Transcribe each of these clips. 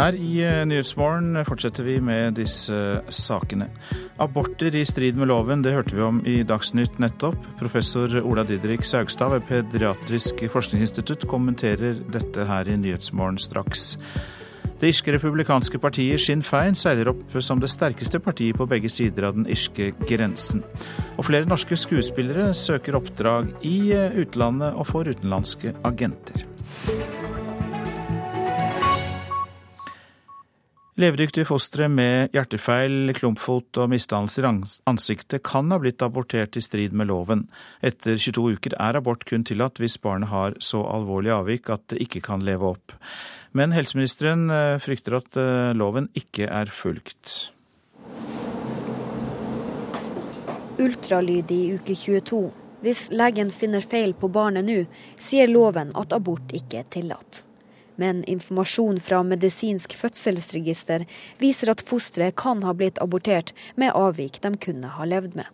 Her i eh, Nyhetsmorgen fortsetter vi med disse sakene. Aborter i strid med loven, det hørte vi om i Dagsnytt nettopp. Professor Ola Didrik Saugstad ved Pediatrisk forskningsinstitutt kommenterer dette her i Nyhetsmorgen straks. Det irske republikanske partiet Sinn Fein seiler opp som det sterkeste partiet på begge sider av den irske grensen. Og flere norske skuespillere søker oppdrag i eh, utlandet og får utenlandske agenter. Levedyktige fostre med hjertefeil, klumpfot og misdannelser i ansiktet kan ha blitt abortert i strid med loven. Etter 22 uker er abort kun tillatt hvis barnet har så alvorlig avvik at det ikke kan leve opp. Men helseministeren eh, frykter at eh, loven ikke er fulgt. Ultralyd i uke 22. Hvis legen finner feil på barnet nå, sier loven at abort ikke er tillatt men informasjon fra medisinsk fødselsregister viser at fosteret kan ha blitt abortert med avvik de kunne ha levd med.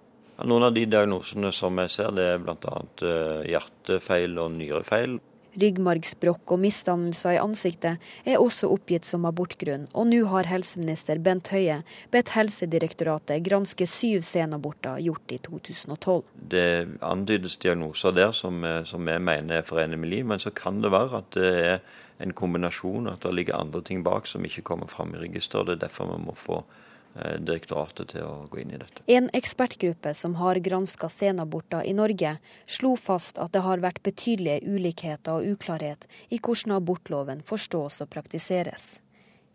Noen av de diagnosene som jeg ser, det er bl.a. Eh, hjertefeil og nyrefeil. Ryggmargsbrokk og misdannelser i ansiktet er også oppgitt som abortgrunn, og nå har helseminister Bent Høie bedt Helsedirektoratet granske syv senaborter gjort i 2012. Det antydes diagnoser der som, eh, som jeg mener er forenlig med liv, men så kan det være at det er en kombinasjon, at det ligger andre ting bak som ikke kommer fram i registeret. Det er derfor vi må få eh, direktoratet til å gå inn i dette. En ekspertgruppe som har granska senaborter i Norge, slo fast at det har vært betydelige ulikheter og uklarhet i hvordan abortloven forstås og praktiseres.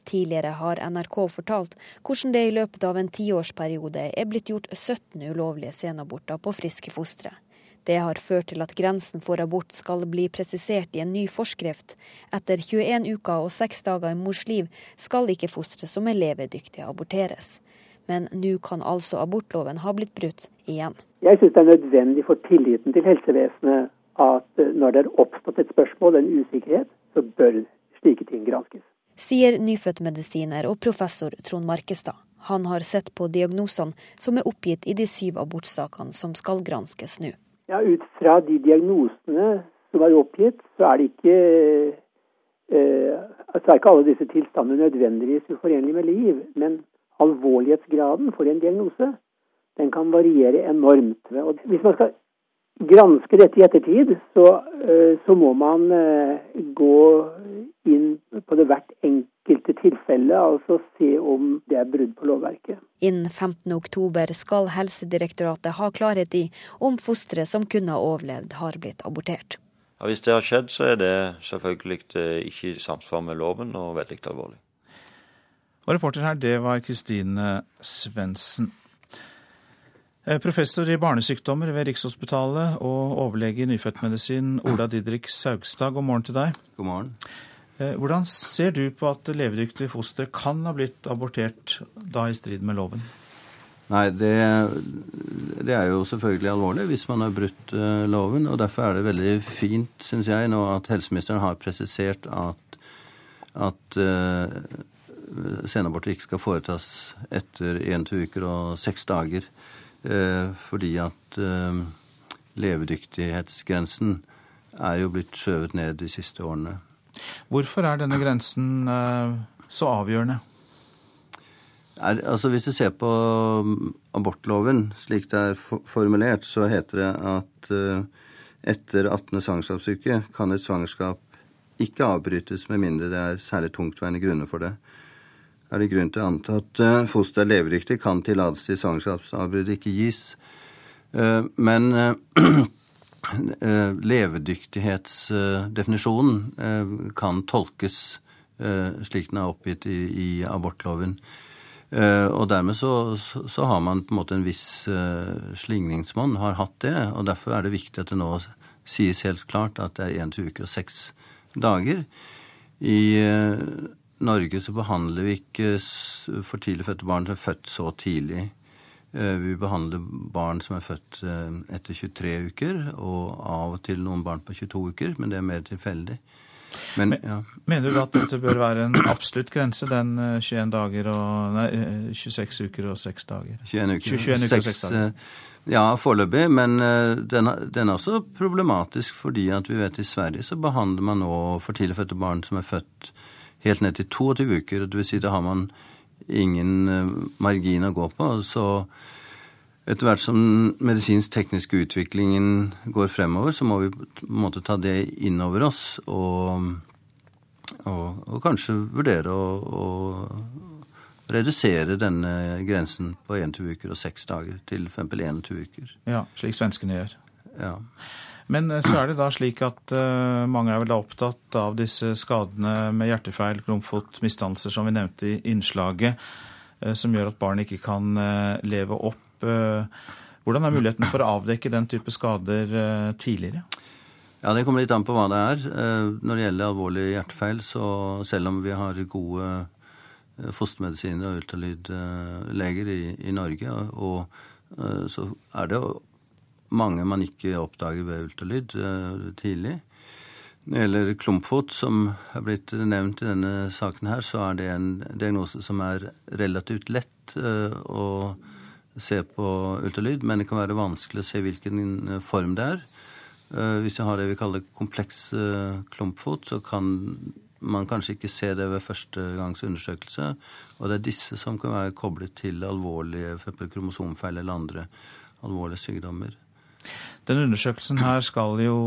Tidligere har NRK fortalt hvordan det i løpet av en tiårsperiode er blitt gjort 17 ulovlige senaborter på friske fostre. Det har ført til at grensen for abort skal bli presisert i en ny forskrift. Etter 21 uker og 6 dager i mors liv skal ikke fostre som er levedyktige aborteres. Men nå kan altså abortloven ha blitt brutt igjen. Jeg syns det er nødvendig for tilliten til helsevesenet at når det er oppstått et spørsmål, en usikkerhet, så bør slike ting granskes. Sier nyfødtmedisiner og professor Trond Markestad. Han har sett på diagnosene som er oppgitt i de syv abortsakene som skal granskes nå. Ja, Ut fra de diagnosene som er oppgitt, så er det ikke eh, så er ikke alle disse tilstandene nødvendigvis uforenlige med liv. Men alvorlighetsgraden for en diagnose den kan variere enormt. Og hvis man skal granske dette i ettertid, så, eh, så må man eh, gå inn på det hvert enkelte tilfelle, altså se om det er brudd på lovverket. Innen 15.10 skal Helsedirektoratet ha klarhet i om fosteret som kunne ha overlevd, har blitt abortert. Ja, hvis det har skjedd, så er det selvfølgelig ikke i samsvar med loven og veldig alvorlig. Og reporter her, det var Kristine Svendsen. Eh, professor i barnesykdommer ved Rikshospitalet og overlege i nyfødtmedisin Ola Didrik Saugstad, god morgen til deg. God morgen. Eh, hvordan ser du på at levedyktige foster kan ha blitt abortert da i strid med loven? Nei, det, det, er jo selvfølgelig alvorlig hvis man har brutt uh, loven. og Derfor er det veldig fint, syns jeg, nå at helseministeren har presisert at, at uh, senaborter ikke skal foretas etter én to uker og seks dager. Uh, fordi at levedyktighetsgrensen er jo blitt skjøvet ned de siste årene. Hvorfor er denne grensen eh, så avgjørende? Er, altså Hvis du ser på um, abortloven slik det er formulert, så heter det at uh, etter 18. svangerskapsuke kan et svangerskap ikke avbrytes med mindre det er særlig tungtveiende grunner for det. Er det grunn til å anta at uh, fosteret er levedyktig, kan tillatelse til svangerskapsavbrudd ikke gis. Men Eh, levedyktighetsdefinisjonen eh, kan tolkes eh, slik den er oppgitt i, i abortloven. Og dermed så, så, har man på en måte en viss slingringsmonn, har hatt det. Og derfor er det viktig at det nå sies helt klart at det er én til uke og seks dager. I Norge så behandler vi ikke for tidlig fødte barn som er født så tidlig. Eh, vi behandler barn som er født eh, etter 23 uker, og av og til noen barn på 22 uker, men det er mer tilfeldig. Men, ja. Mener du at dette bør være en absolutt grense, den 21 eh, dager og Nei, 26 uker og 6 dager? 21 uker, 21 uker 6, og 6 dager. Ja, foreløpig, men den, den, er også problematisk fordi at vi vet i Sverige så behandler man nå for tidlig fødte barn som er født helt ned til 22 uker. Det vil si da har man ingen margin å gå på. Så etter hvert som medisinsk-tekniske utviklingen går fremover, så må vi på en måte ta det inn over oss og, og, og kanskje vurdere å, å redusere denne grensen på 21 uker og 6 dager til f.eks. 21 uker. Ja, slik svenskene gjør. Ja. Men eh, så er det da slik at uh, mange er vel da opptatt av disse skadene med hjertefeil, klumpfot, misdannelser, som vi nevnte i innslaget, uh, som gjør at barn ikke kan uh, leve opp hvordan er muligheten for å avdekke den type skader tidligere? Ja, Det kommer litt an på hva det er. Når det gjelder alvorlig hjertefeil, så selv om vi har gode fostermedisiner og ultralydleger i, i Norge, og, så er det mange man ikke oppdager ved ultralyd tidlig. Når det gjelder klumpfot, som er blitt nevnt i denne saken her, så er det en diagnose som er relativt lett å se på ultralyd, men det kan være vanskelig å se hvilken eh, form det er. Eh, hvis vi har det vi kaller kompleks eh, klumpfot, så kan man kanskje ikke se det ved første gangs undersøkelse. Og det er disse som kan være koblet til alvorlige kromosomfeil eller andre alvorlige sykdommer. Den undersøkelsen her skal jo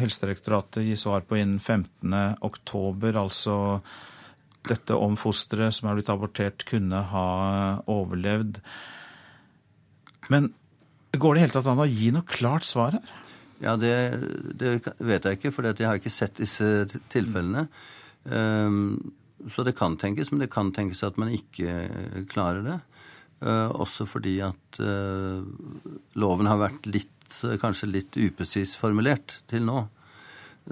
Helsedirektoratet gi svar på innen 15.10. Altså dette om fosteret som er blitt abortert, kunne ha overlevd. Men går det i hele tatt an å gi noe klart svar her? Ja, det, det vet jeg ikke, for jeg har ikke sett disse tilfellene. Um, så det kan tenkes, men det kan tenkes at man ikke klarer det. Også fordi at loven har vært litt, kanskje litt upresis formulert til nå.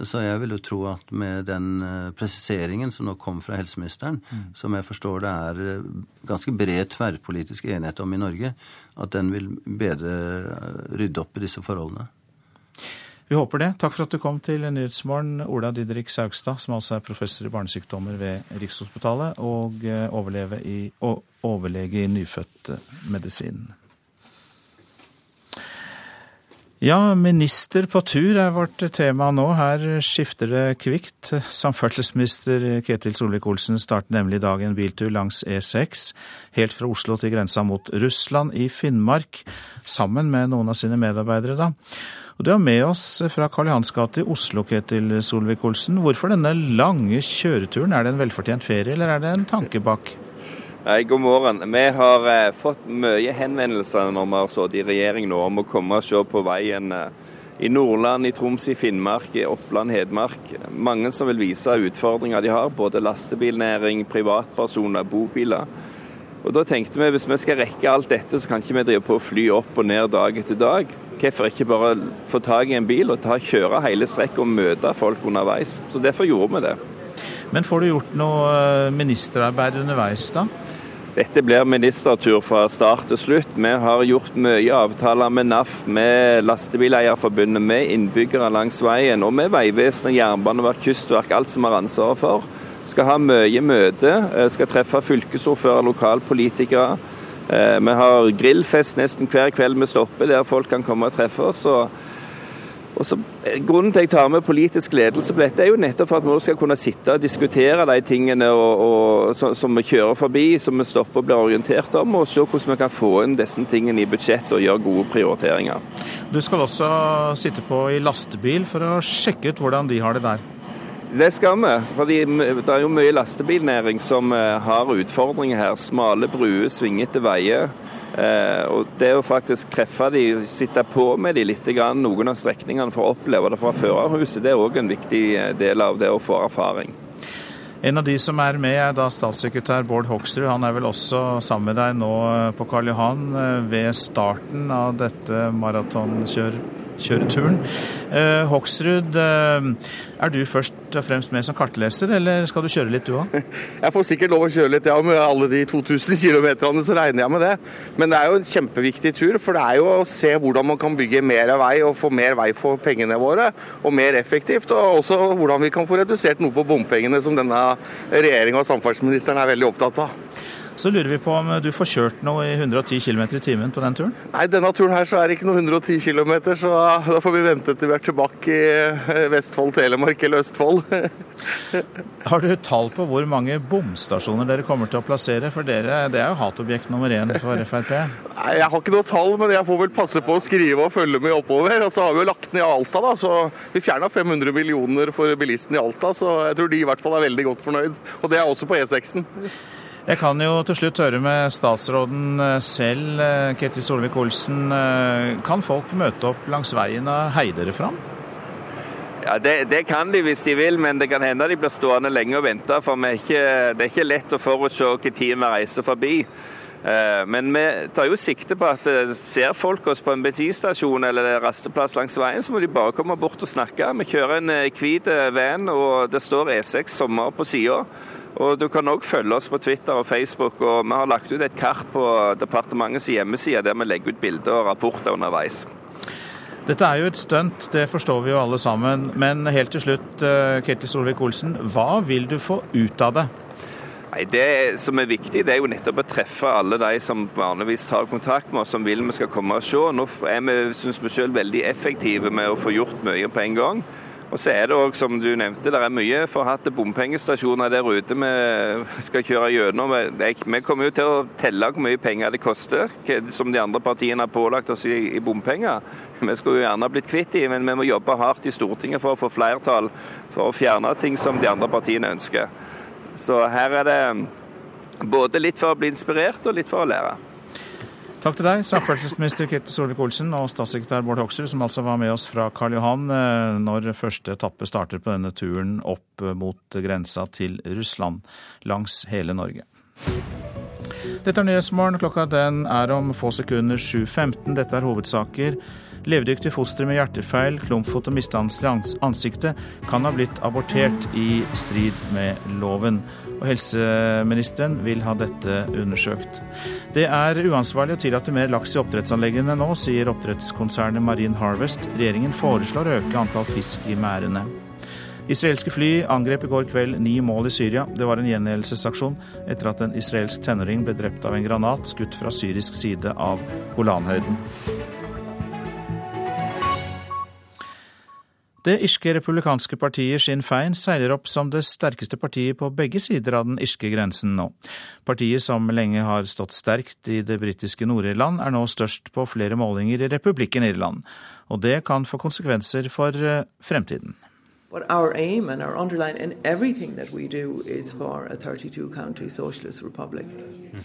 Så jeg vil jo tro at med den eh, presiseringen som nå kom fra helseministeren, mm. som jeg forstår det er eh, ganske bred tverrpolitisk enighet om i Norge, at den vil bedre eh, rydde opp i disse forholdene. Vi håper det. Takk for at du kom til Nyhetsmorgen, Ola Didrik Saugstad, som altså er professor i barnesykdommer ved Rikshospitalet og i, og overlege i nyfødtmedisin. Ja, minister på tur er vårt tema nå. Her skifter det kvikt. Samferdselsminister Ketil Solvik-Olsen starter nemlig i dag en biltur langs E6, helt fra Oslo til grensa mot Russland i Finnmark, sammen med noen av sine medarbeidere, da. Og Du er med oss fra Karl Johans gate i Oslo, Ketil Solvik-Olsen. Hvorfor denne lange kjøreturen? Er det en velfortjent ferie, eller er det en tanke bak? Hei, god morgen. Vi har eh, fått mye henvendelser når vi har sittet i regjering nå om å komme og se på veien eh, i Nordland, i Troms, i Finnmark, i Oppland, Hedmark. Mange som vil vise utfordringer de har, både lastebilnæring, privatpersoner, bobiler. Og Da tenkte vi hvis vi skal rekke alt dette, så kan ikke vi drive på å fly opp og ned dag etter dag. Hvorfor ikke bare få tak i en bil og ta, kjøre hele strekket og møte folk underveis. Så Derfor gjorde vi det. Men får du gjort noe eh, ministerarbeid underveis, da? Dette blir ministertur fra start til slutt. Vi har gjort mye avtaler med NAF, med Lastebileierforbundet, med innbyggere langs veien og med Vegvesenet, Jernbaneverk, Kystverk, alt som har ansvaret for. Skal ha mye møte, eh, skal treffe fylkesordfører, lokalpolitikere. Eh, vi har grillfest nesten hver kveld vi stopper, der folk kan komme og treffe oss. og og så, eh, grunnen til at jeg tar med politisk ledelse på dette, er jo nettopp for at vi skal kunne sitte og diskutere de tingene og, og, som, som, vi kjører forbi, som vi stopper og blir orientert om, og se hvordan vi kan få inn disse tingene i budsjettet og gjøre gode prioriteringer. Du skal også sitte på i lastebil for å sjekke ut hvordan de har det der? Det skal vi. for Det er jo mye lastebilnæring som eh, har utfordringer her. Smale bruer, svingete veier. Eh, og Det å faktisk treffe de, sitte på med de litt, grann, noen av strekningene for å oppleve det fra førerhuset, det er òg en viktig eh, del av det å få erfaring. En av de som er med, er da statssekretær Bård Hoksrud. Han er vel også sammen med deg nå eh, på Karl Johan ved starten av dette maratonkjøret? Kjøreturen. Eh, Hoksrud, eh, er du først og fremst med som kartleser, eller skal du kjøre litt du òg? Jeg får sikkert lov å kjøre litt, ja. Med alle de 2000 km, så regner jeg med det. Men det er jo en kjempeviktig tur, for det er jo å se hvordan man kan bygge mer vei og få mer vei for pengene våre, og mer effektivt. Og også hvordan vi kan få redusert noe på bompengene, som denne regjeringa og samferdselsministeren er veldig opptatt av. Så lurer vi på om du får kjørt noe i 110 km i timen på den turen? Nei, denne turen her så er det ikke noe 110 km, så da får vi vente til vi er tilbake i eh, Vestfold, Telemark eller Østfold. Har du tall på hvor mange bomstasjoner dere kommer til å plassere? For dere, det er jo hatobjekt nummer én for Frp? Nei, Jeg har ikke noe tall, men jeg får vel passe på å skrive og følge med oppover. Og så har vi jo lagt ned Alta, da, så vi fjerna 500 millioner for bilistene i Alta. Så jeg tror de i hvert fall er veldig godt fornøyd. Og det er også på E6-en. Jeg kan jo til slutt høre med statsråden eh, selv, eh, Ketil Solvik-Olsen. Eh, kan folk møte opp langs veien og heie dere fram? Ja, det, det, kan de hvis de vil, men det kan hende de blir stående lenge og vente. For er ikke, det er ikke lett å forutse hvilken tid vi reiser forbi. Men vi tar jo sikte på at ser folk oss på en bensinstasjon eller rasteplass langs veien, så må de bare komme bort og snakke. Vi kjører en hvit van, og det står E6 sommer på sida. Og Du kan òg følge oss på Twitter og Facebook. og Vi har lagt ut et kart på departementets hjemmeside der vi legger ut bilder og rapporter underveis. Dette er jo et stunt, det forstår vi jo alle sammen. Men helt til slutt, eh, Ketil Solvik-Olsen, hva vil du få ut av det? Nei, Det som er viktig, det er jo nettopp å treffe alle de som vanligvis tar kontakt med oss, som vil vi skal komme og se. Nå er vi, syns vi selv, veldig effektive med å få gjort mye på en gang. Og så er det òg, som du nevnte, det er mye forhatte bompengestasjoner der ute vi skal kjøre gjennom. Vi kommer jo til å telle hvor mye penger det koster, som de andre partiene har pålagt oss i, bompenger. Vi skulle jo gjerne blitt kvitt dem, men vi må jobbe hardt i Stortinget for å få flertall for å fjerne ting som de andre partiene ønsker. Så her er det både litt for å bli inspirert og litt for å lære. Takk til deg, samferdselsminister Ketil Solvik-Olsen og statssekretær Bård Hoksrud, som altså var med oss fra Karl Johan eh, når første etappe starter på denne turen opp mot grensa til Russland langs hele Norge. Dette er Nyhetsmorgen. Klokka den er om få sekunder 7.15. Dette er hovedsaker. Levedyktig foster med hjertefeil, klumpfot og misdannelse i ansiktet kan ha blitt abortert i strid med loven og helseministeren vil ha dette undersøkt. Det er uansvarlig å tillate mer laks i oppdrettsanleggene nå, sier oppdrettskonsernet Marine Harvest. Regjeringen foreslår å øke antall fisk i merdene. Israelske fly angrep i går kveld ni mål i Syria. Det var en gjengjeldelsesaksjon etter at en israelsk tenåring ble drept av en granat skutt fra syrisk side av Golanhøyden. Det irske republikanske partiet Sinn Fein seiler opp som det sterkeste partiet på begge sider av den irske grensen nå. Partiet som lenge har stått sterkt i det britiske Nord-Irland, er nå størst på flere målinger i republikken Irland. Og det kan få konsekvenser for eh, fremtiden. But our aim and our underline in everything that we do is for a 32 county socialist republic.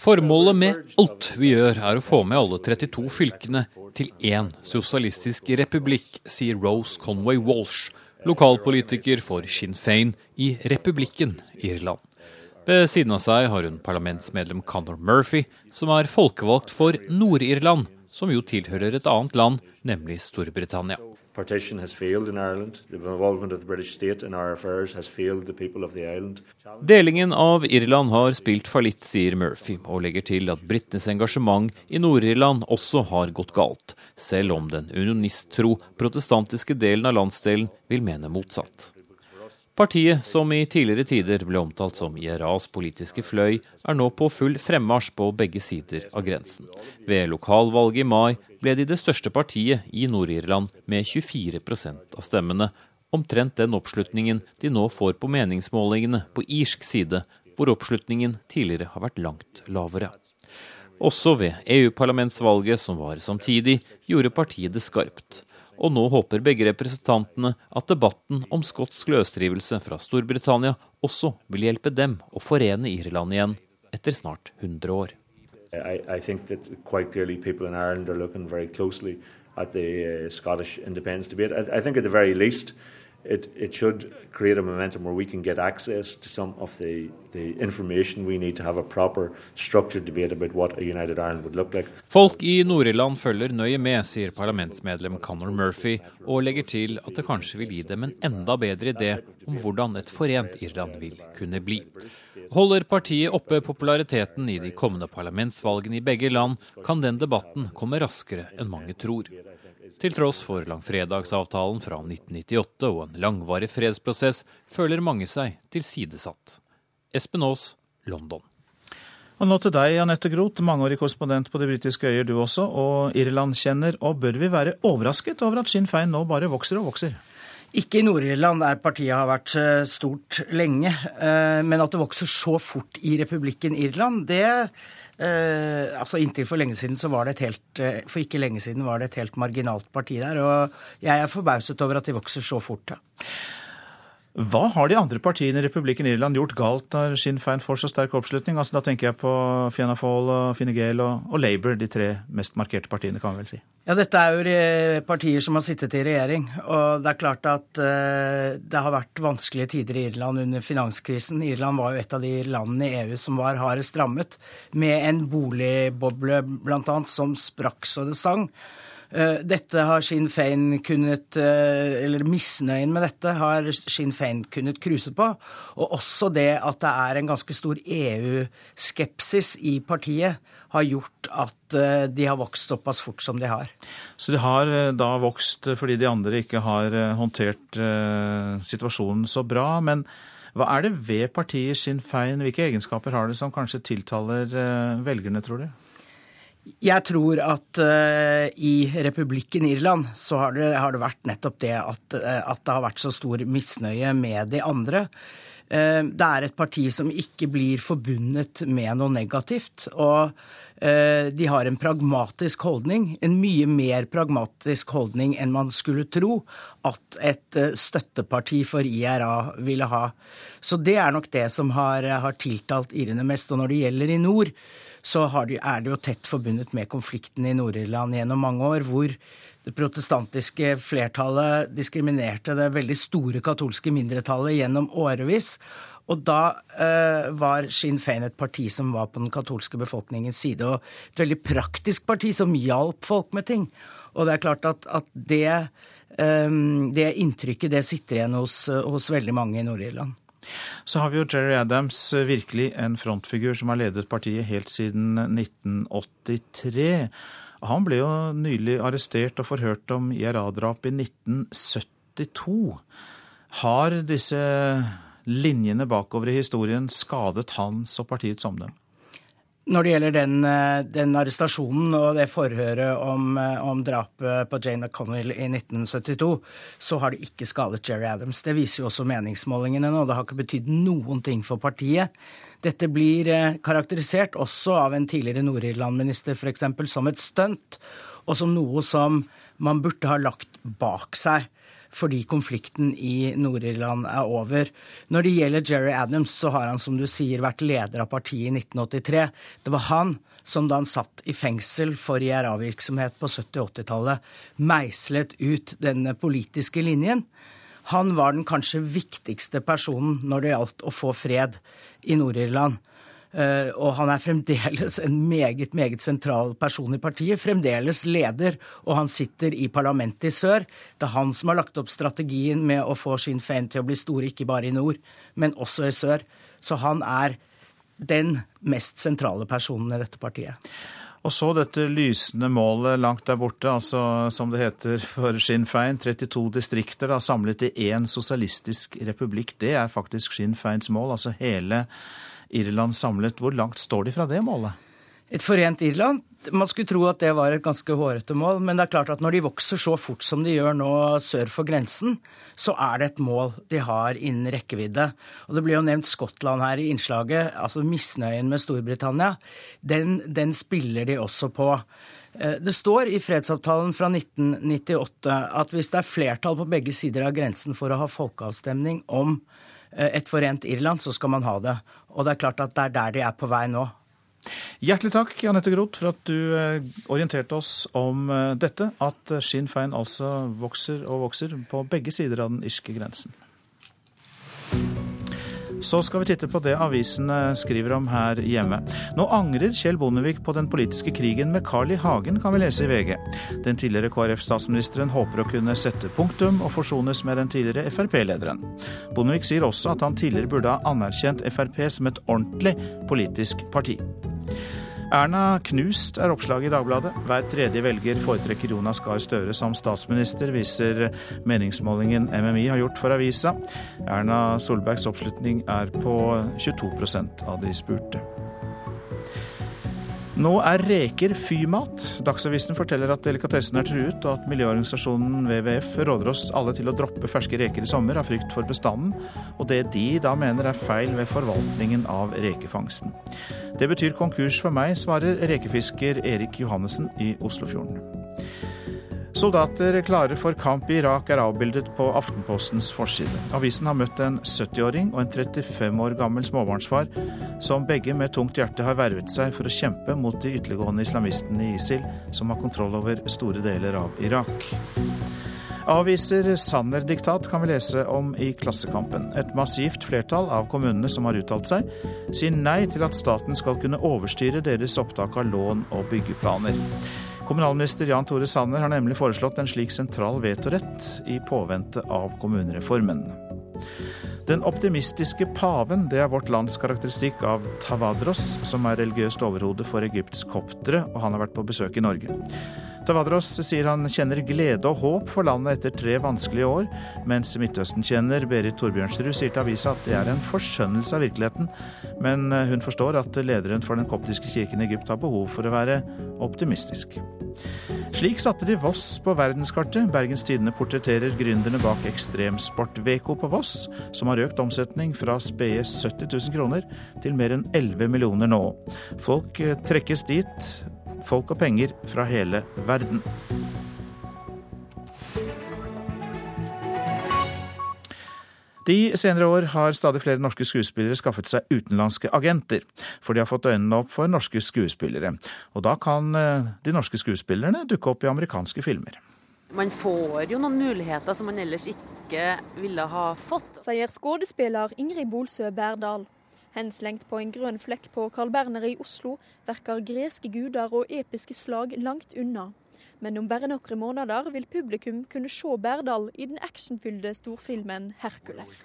Formålet med alt vi gjør er å få med alle 32 fylkene til én sosialistisk republikk, sier Rose Conway Walsh, lokalpolitiker for Sinn Fein i republikken Irland. Ved siden av seg har hun parlamentsmedlem Conor Murphy, som er folkevalgt for Nord-Irland, som jo tilhører et annet land, nemlig Storbritannia partition has failed in Ireland. The involvement of the British state in our affairs has failed the people of the island. Delingen av Irland har spilt fallitt, sier Murphy, og legger til at britenes engasjement i Nord-Irland også har gått galt, selv om den unionist-tro protestantiske delen av landsdelen vil mene motsatt. Partiet, som i tidligere tider ble omtalt som IRAs politiske fløy, er nå på full fremmarsj på begge sider av grensen. Ved lokalvalget i mai ble de det største partiet i Nord-Irland med 24% av stemmene, omtrent den oppslutningen de nå får på meningsmålingene på irsk side, hvor oppslutningen tidligere har vært langt lavere. Også ved EU-parlamentsvalget, som var samtidig, gjorde partiet det skarpt og nå håper begge representantene at debatten om skotsk løsrivelse fra Storbritannia også vil hjelpe dem å forene Irland igjen etter snart 100 år. I, I think that quite clearly people in Ireland are looking very closely at the uh, at the very least it, it should create a momentum where we can get access to some of the, the information we need to have a proper structured debate about what a united Ireland would look like. Folk i Nord-Irland følger nøye med, sier parlamentsmedlem Conor Murphy, og legger til at det kanskje vil gi dem en enda bedre idé om hvordan et forent Irland vil kunne bli. Holder partiet oppe populariteten i de kommende parlamentsvalgene i begge land, kan den debatten komme raskere enn mange tror. Til tross for langfredagsavtalen fra 1998 og en langvarig fredsprosess, føler mange seg tilsidesatt. Espen Aas, London. Og nå til deg, Anette Groth, mangeårig korrespondent på de britiske øyer du også, og Irland-kjenner. Og bør vi være overrasket over at Sinn Fein nå bare vokser og vokser? Ikke i Nord-Irland, der partiet har vært eh, stort lenge. Eh, men at det vokser så fort i republikken Irland, det eh, altså Inntil for lenge siden så var det et helt For ikke lenge siden var det et helt marginalt parti der. Og jeg er forbauset over at de vokser så fort. Ja. Hva har de andre partiene i republikken Irland gjort galt der Sinn Fein får så sterk oppslutning? Altså, da tenker jeg på Fianna Fáil og Fine Gael og, og, Labour, de tre mest markerte partiene, kan vi vel si. Ja, dette er jo partier som har sittet i regjering. Og det er klart at uh, det har vært vanskelige tider i Irland under finanskrisen. Irland var jo et av de landene i EU som var hardest rammet, med en boligboble bl.a. som sprakk så det sang. Eh, dette har Sinn Fein kunnet eh, Eller misnøyen med dette har Sinn Fein kunnet kruse på. Og også det at det er en ganske stor EU-skepsis i partiet, har gjort at eh, de har vokst såpass fort som de har. Så de har da vokst fordi de andre ikke har håndtert situasjonen så bra. Men hva er det ved partiet Sinn Fein, hvilke egenskaper har det som kanskje tiltaler velgerne, tror du? Jeg tror at uh, i republikken Irland så har det, har det vært nettopp det at, uh, at, det har vært så stor misnøye med de andre. Uh, det er et parti som ikke blir forbundet med noe negativt. Og de har en pragmatisk holdning, en mye mer pragmatisk holdning enn man skulle tro at et støtteparti for IRA ville ha. Så det er nok det som har, har tiltalt irene mest. Og når det gjelder i nord, så de, er det jo tett forbundet med konflikten i Nord-Irland gjennom mange år, hvor det protestantiske flertallet diskriminerte det veldig store katolske mindretallet gjennom årevis. Og da eh, var Sinn Fein et parti som var på den katolske befolkningens side, og et veldig praktisk parti som hjalp folk med ting. Og det er klart at, at det, eh, det inntrykket det sitter igjen hos, hos veldig mange i Nord-Irland. Så har vi jo Jerry Adams, eh, virkelig en frontfigur som har ledet partiet helt siden 1983. Han ble jo nylig arrestert og forhørt om IRA-drap i 1972. Har disse linjene bakover i historien skadet hans og partiets omdømme? Når det gjelder den, eh, den, arrestasjonen og det forhøret om, eh, om, drapet på Jane McConnell i 1972, så har det ikke skadet Jerry Adams. Det viser jo også meningsmålingene nå. Det har ikke betydd noen ting for partiet. Dette blir eh, karakterisert også av en tidligere Nord-Irland-minister f.eks. som et stunt, og som noe som man burde ha lagt bak seg fordi konflikten i Nord-Irland er over. Når det gjelder Jerry Adams, så har han som du sier vært leder av partiet i 1983. Det var han som da han satt i fengsel for IRA-virksomhet på 70- og 80-tallet, meislet ut denne politiske linjen. Han var den kanskje viktigste personen når det gjaldt å få fred i Nord-Irland. Eh, og han er fremdeles en meget, meget sentral person i partiet. Fremdeles leder, og han sitter i parlamentet i sør. Det er han som har lagt opp strategien med å få Sinn Fein til å bli store, ikke bare i nord, men også i sør. Så han er den mest sentrale personen i dette partiet. Og så dette lysende målet langt der borte, altså som det heter for Sinn Fein, 32 distrikter da, samlet i én sosialistisk republikk. Det er faktisk Sinn Feins mål, altså hele Irland samlet. Hvor langt står de fra det målet? Et forent Irland? Man skulle tro at det var et ganske hårete mål, men det er klart at når de vokser så fort som de gjør nå sør for grensen, så er det et mål de har innen rekkevidde. Og Det blir jo nevnt Skottland her i innslaget. altså Misnøyen med Storbritannia. Den, den spiller de også på. Eh, det står i fredsavtalen fra 1998 at hvis det er flertall på begge sider av grensen for å ha folkeavstemning om et forent Irland, så skal man ha det. Og det er klart at det er der de er på vei nå. Hjertelig takk, Anette Groth, for at du eh, orienterte oss om eh, dette. At Sinn Fein altså vokser og vokser på begge sider av den irske grensen. Så skal vi titte på det avisene skriver om her hjemme. Nå angrer Kjell Bondevik på den politiske krigen med Carl I. Hagen, kan vi lese i VG. Den tidligere KrF-statsministeren håper å kunne sette punktum og forsones med den tidligere Frp-lederen. Bondevik sier også at han tidligere burde ha anerkjent Frp som et ordentlig politisk parti. Erna knust, er oppslaget i Dagbladet. Hver tredje velger foretrekker Jonas Gahr Støre som statsminister, viser meningsmålingen MMI har gjort for avisa. Erna Solbergs oppslutning er på 22% av de spurte. Nå er reker fymat. Dagsavisen forteller at delikatessen er truet, og at miljøorganisasjonen WWF råder oss alle til å droppe ferske reker i sommer av frykt for bestanden, og det de da mener er feil ved forvaltningen av rekefangsten. Det betyr konkurs for meg, svarer rekefisker Erik Johannessen i Oslofjorden. Soldater klare for kamp i Irak er avbildet på Aftenpostens forside. Avisen har møtt en 70-åring og en 35 år gammel småbarnsfar, som begge med tungt hjerte har vervet seg for å kjempe mot de ytterliggående islamistene i ISIL, som har kontroll over store deler av Irak. Avviser Sanner-diktat kan vi lese om i Klassekampen. Et massivt flertall av kommunene som har uttalt seg, sier nei til at staten skal kunne overstyre deres opptak av lån og byggeplaner. Kommunalminister Jan Tore Sanner har nemlig foreslått en slik sentral vetorett i påvente av kommunereformen. Den optimistiske paven, det er vårt lands karakteristikk av Tavadros, som er religiøst overhode for Egypts koptere, og han har vært på besøk i Norge. Tavadros sier han kjenner glede og håp for landet etter tre vanskelige år, mens Midtøsten-kjenner Berit Torbjørnsrud sier til avisa at det er en forskjønnelse av virkeligheten, men hun forstår at lederen for den koptiske kirken i Egypt har behov for å være optimistisk. Slik satte de Voss på verdenskartet. Bergens Tidende portretterer gründerne bak Ekstremsport-Veko på Voss, som har økt omsetning fra spede 70 000 kroner til mer enn 11 millioner nå. Folk trekkes dit folk og penger fra hele verden. De senere år har stadig flere norske skuespillere skaffet seg utenlandske agenter, for de har fått øynene opp for norske skuespillere. Og da kan eh, de norske skuespillerne dukke opp i amerikanske filmer. Man får jo noen muligheter som man ellers ikke ville ha fått. Sier skuespiller Ingrid Bolsø Berdal. Henslengt på en grønn flekk på Carl Berner i Oslo verker greske guder og episke slag langt unna. Men om bare noen måneder vil publikum kunne se Berdal i den actionfylte storfilmen 'Hercules'.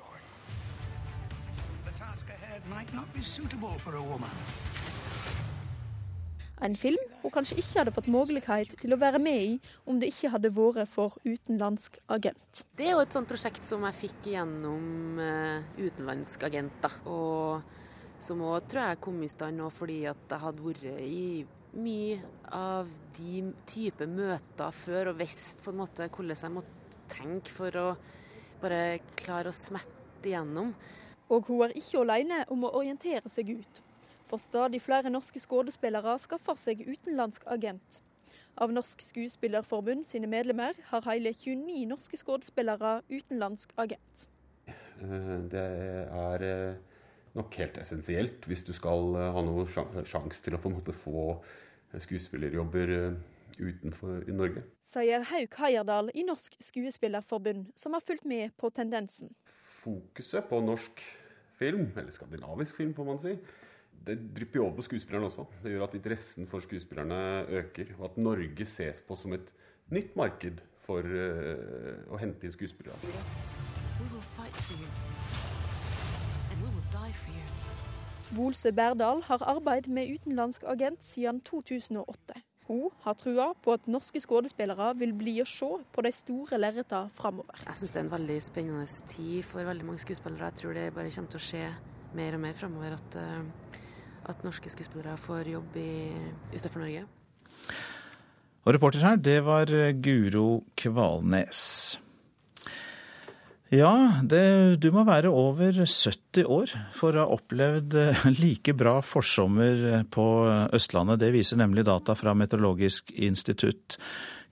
En film hun kanskje ikke hadde fått mulighet til å være med i om det ikke hadde vært for utenlandsk agent. Det er jo et sånt prosjekt som jeg fikk gjennom uh, utenlandsk agent. Da. Og som òg tror jeg kom i stand nå fordi at jeg hadde vært i mye av de type møter før og visst på en måte hvordan jeg måtte tenke for å bare klare å smette igjennom. Og hun er ikke alene om å orientere seg ut. For stadig flere norske skuespillere skaffer seg utenlandsk agent. Av Norsk Skuespillerforbund sine medlemmer har hele 29 norske skuespillere utenlandsk agent. Eh, det er eh, nok helt essensielt hvis du skal eh, ha noen sjanse til å på en måte få skuespillerjobber utenfor i Norge. Sier Hauk Heierdal i Norsk Skuespillerforbund, som har fulgt med på tendensen. Fokuset på norsk film, eller skandinavisk film får man si, det drypper jo over på skuespillerne også. Det gjør at interessen for skuespillerne øker. Og at Norge ses på som et nytt marked for uh, å hente inn skuespillere. Bolsø Berdal har arbeidet med utenlandsk agent siden 2008. Hun har trua på at norske skuespillere vil bli å se på de store lerretene framover. Jeg syns det er en veldig spennende tid for veldig mange skuespillere. Jeg tror det bare kommer til å skje mer og mer framover. At uh, at norske skuespillere får jobb utenfor Norge. Og reporter her, det var Guro Kvalnes. Ja, det, du må være over 70 år for å ha opplevd like bra forsommer på Østlandet. Det viser nemlig data fra Meteorologisk institutt.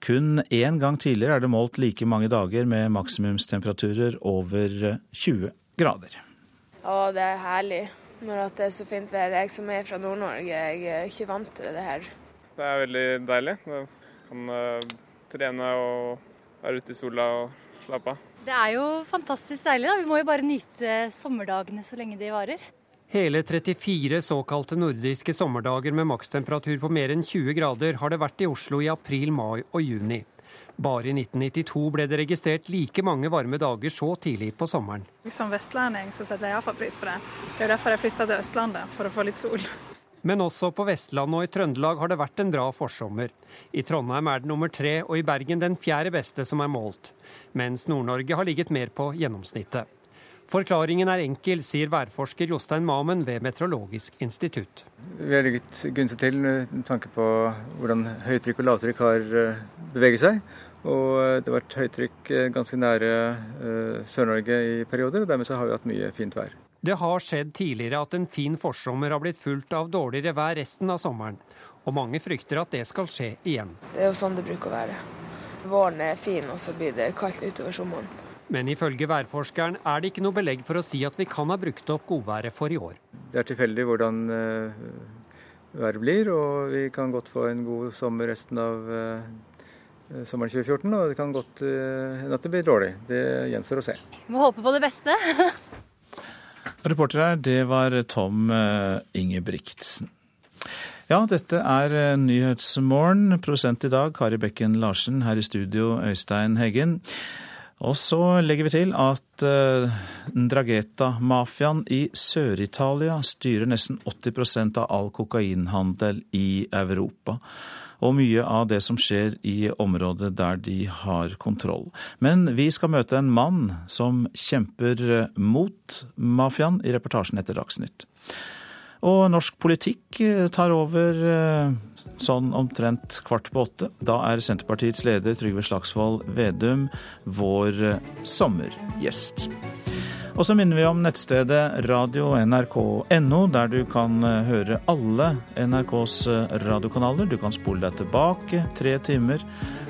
Kun én gang tidligere er det målt like mange dager med maksimumstemperaturer over 20 grader. Å, det er herlig når det er så fint vær. Jeg som er fra Nord-Norge, jeg er ikke vant til det her. Det er veldig deilig. Jeg kan uh, trene og være ute i sola og slappe av. Det er jo fantastisk deilig. da. Vi må jo bare nyte sommerdagene så lenge de varer. Hele 34 såkalte nordiske sommerdager med makstemperatur på mer enn 20 grader har det vært i Oslo i april, mai og juni. Bare i 1992 ble det registrert like mange varme dager så tidlig på sommeren. Som vestlending så setter jeg iallfall pris på det. Det er derfor jeg flytta til Østlandet, for å få litt sol. Men også på Vestlandet og i Trøndelag har det vært en bra forsommer. I Trondheim er det nummer tre, og i Bergen den fjerde beste som er målt. Mens Nord-Norge har ligget mer på gjennomsnittet. Forklaringen er enkel, sier værforsker Jostein Mamen ved Meteorologisk institutt. Vi har ligget gunstig til med tanke på hvordan høytrykk og lavtrykk har eh, beveget seg. Og eh, det har vært høytrykk eh, ganske nære Sør-Norge i perioder, og dermed så har vi hatt mye fint vær. Det har skjedd tidligere at en fin forsommer har blitt fulgt av dårligere vær resten av sommeren. Og mange frykter at det skal skje igjen. Det er jo sånn det bruker å være. Våren er fin, og så blir det kaldt utover sommeren. Men ifølge værforskeren er det ikke noe belegg for å si at vi kan ha brukt opp godværet for i år. Det er tilfeldig hvordan været blir, og vi kan godt få en god sommer resten av sommeren 2014. Og det kan godt uh, hende at det blir dårlig. Det gjenstår å se. Vi må håpe på det beste. Reporter her, det var Tom Ingebrigtsen. Ja, dette er Nyhetsmorgen. Prosent i dag, Kari Bekken Larsen. Her i studio, Øystein Heggen. Og så legger vi til at uh, Drageta-mafiaen i Sør-Italia styrer nesten 80% av all kokainhandel i Europa. Og mye av det som skjer i området der de har kontroll. Men vi skal møte en mann som kjemper eh, mot mafiaen i reportasjen etter Dagsnytt. Og norsk politikk eh, tar over sånn omtrent kvart på åtte. Da er Senterpartiets leder Trygve Slagsvold Vedum vår eh, sommergjest. Og så minner vi om nettstedet radio.nrk.no, der du kan eh, høre alle NRKs eh, radiokanaler. Du kan spole deg tilbake tre timer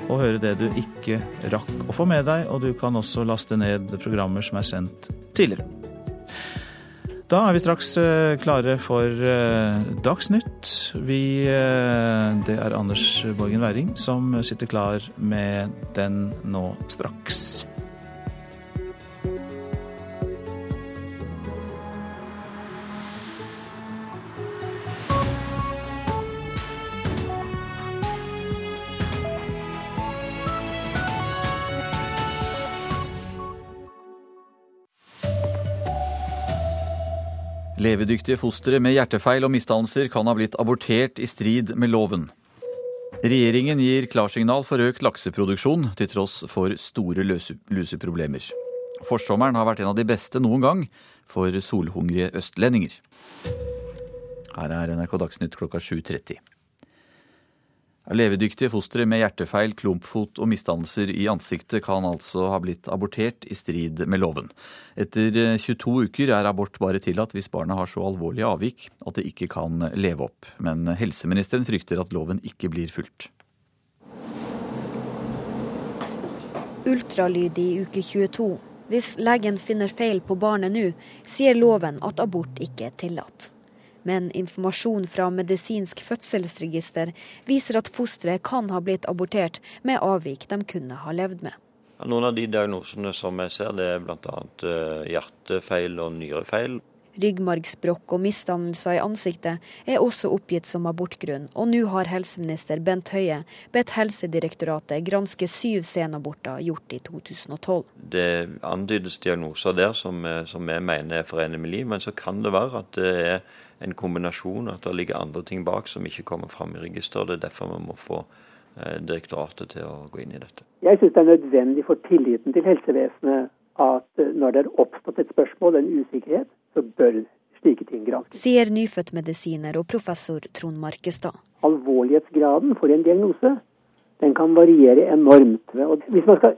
og høre det du ikke rakk å få med deg. Og du kan også laste ned programmer som er sendt tidligere. Da er vi straks eh, klare for Dagsnytt. Vi, det er Anders Borgen Werring som sitter klar med den nå straks. Levedyktige fostre med hjertefeil og misdannelser kan ha blitt abortert i strid med loven. Regjeringen gir klarsignal for økt lakseproduksjon, til tross for store luseproblemer. Forsommeren har vært en av de beste noen gang for solhungrige østlendinger. Her er NRK Dagsnytt klokka 7.30. Levedyktige fostre med hjertefeil, klumpfot og misdannelser i ansiktet kan altså ha blitt abortert i strid med loven. Etter 22 eh, uker er abort bare tillatt hvis barnet har så alvorlige avvik at det ikke kan leve opp. Men helseministeren frykter at loven ikke blir fulgt. Ultralyd i uke 22. Hvis legen finner feil på barnet nå, sier loven at abort ikke er tillatt men informasjon fra medisinsk fødselsregister viser at fosteret kan ha blitt abortert med avvik de kunne ha levd med. Noen av de diagnosene som jeg ser, det er bl.a. Eh, hjertefeil og nyrefeil. Ryggmargsbrokk og misdannelser i ansiktet er også oppgitt som abortgrunn, og nå har helseminister Bent Høie bedt Helsedirektoratet granske syv senaborter gjort i 2012. Det antydes diagnoser der som, eh, som jeg mener er forenlig med liv, men så kan det være at det er en kombinasjon, at det ligger andre ting bak som ikke kommer fram i registeret. Det er derfor vi må få eh, direktoratet til å gå inn i dette. Jeg syns det er nødvendig for tilliten til helsevesenet at eh, når det er oppstått et spørsmål, en usikkerhet, så bør slike ting granskes. Sier nyfødtmedisiner og professor Trond Markestad. Alvorlighetsgraden for en diagnose den kan variere enormt. Og hvis man skal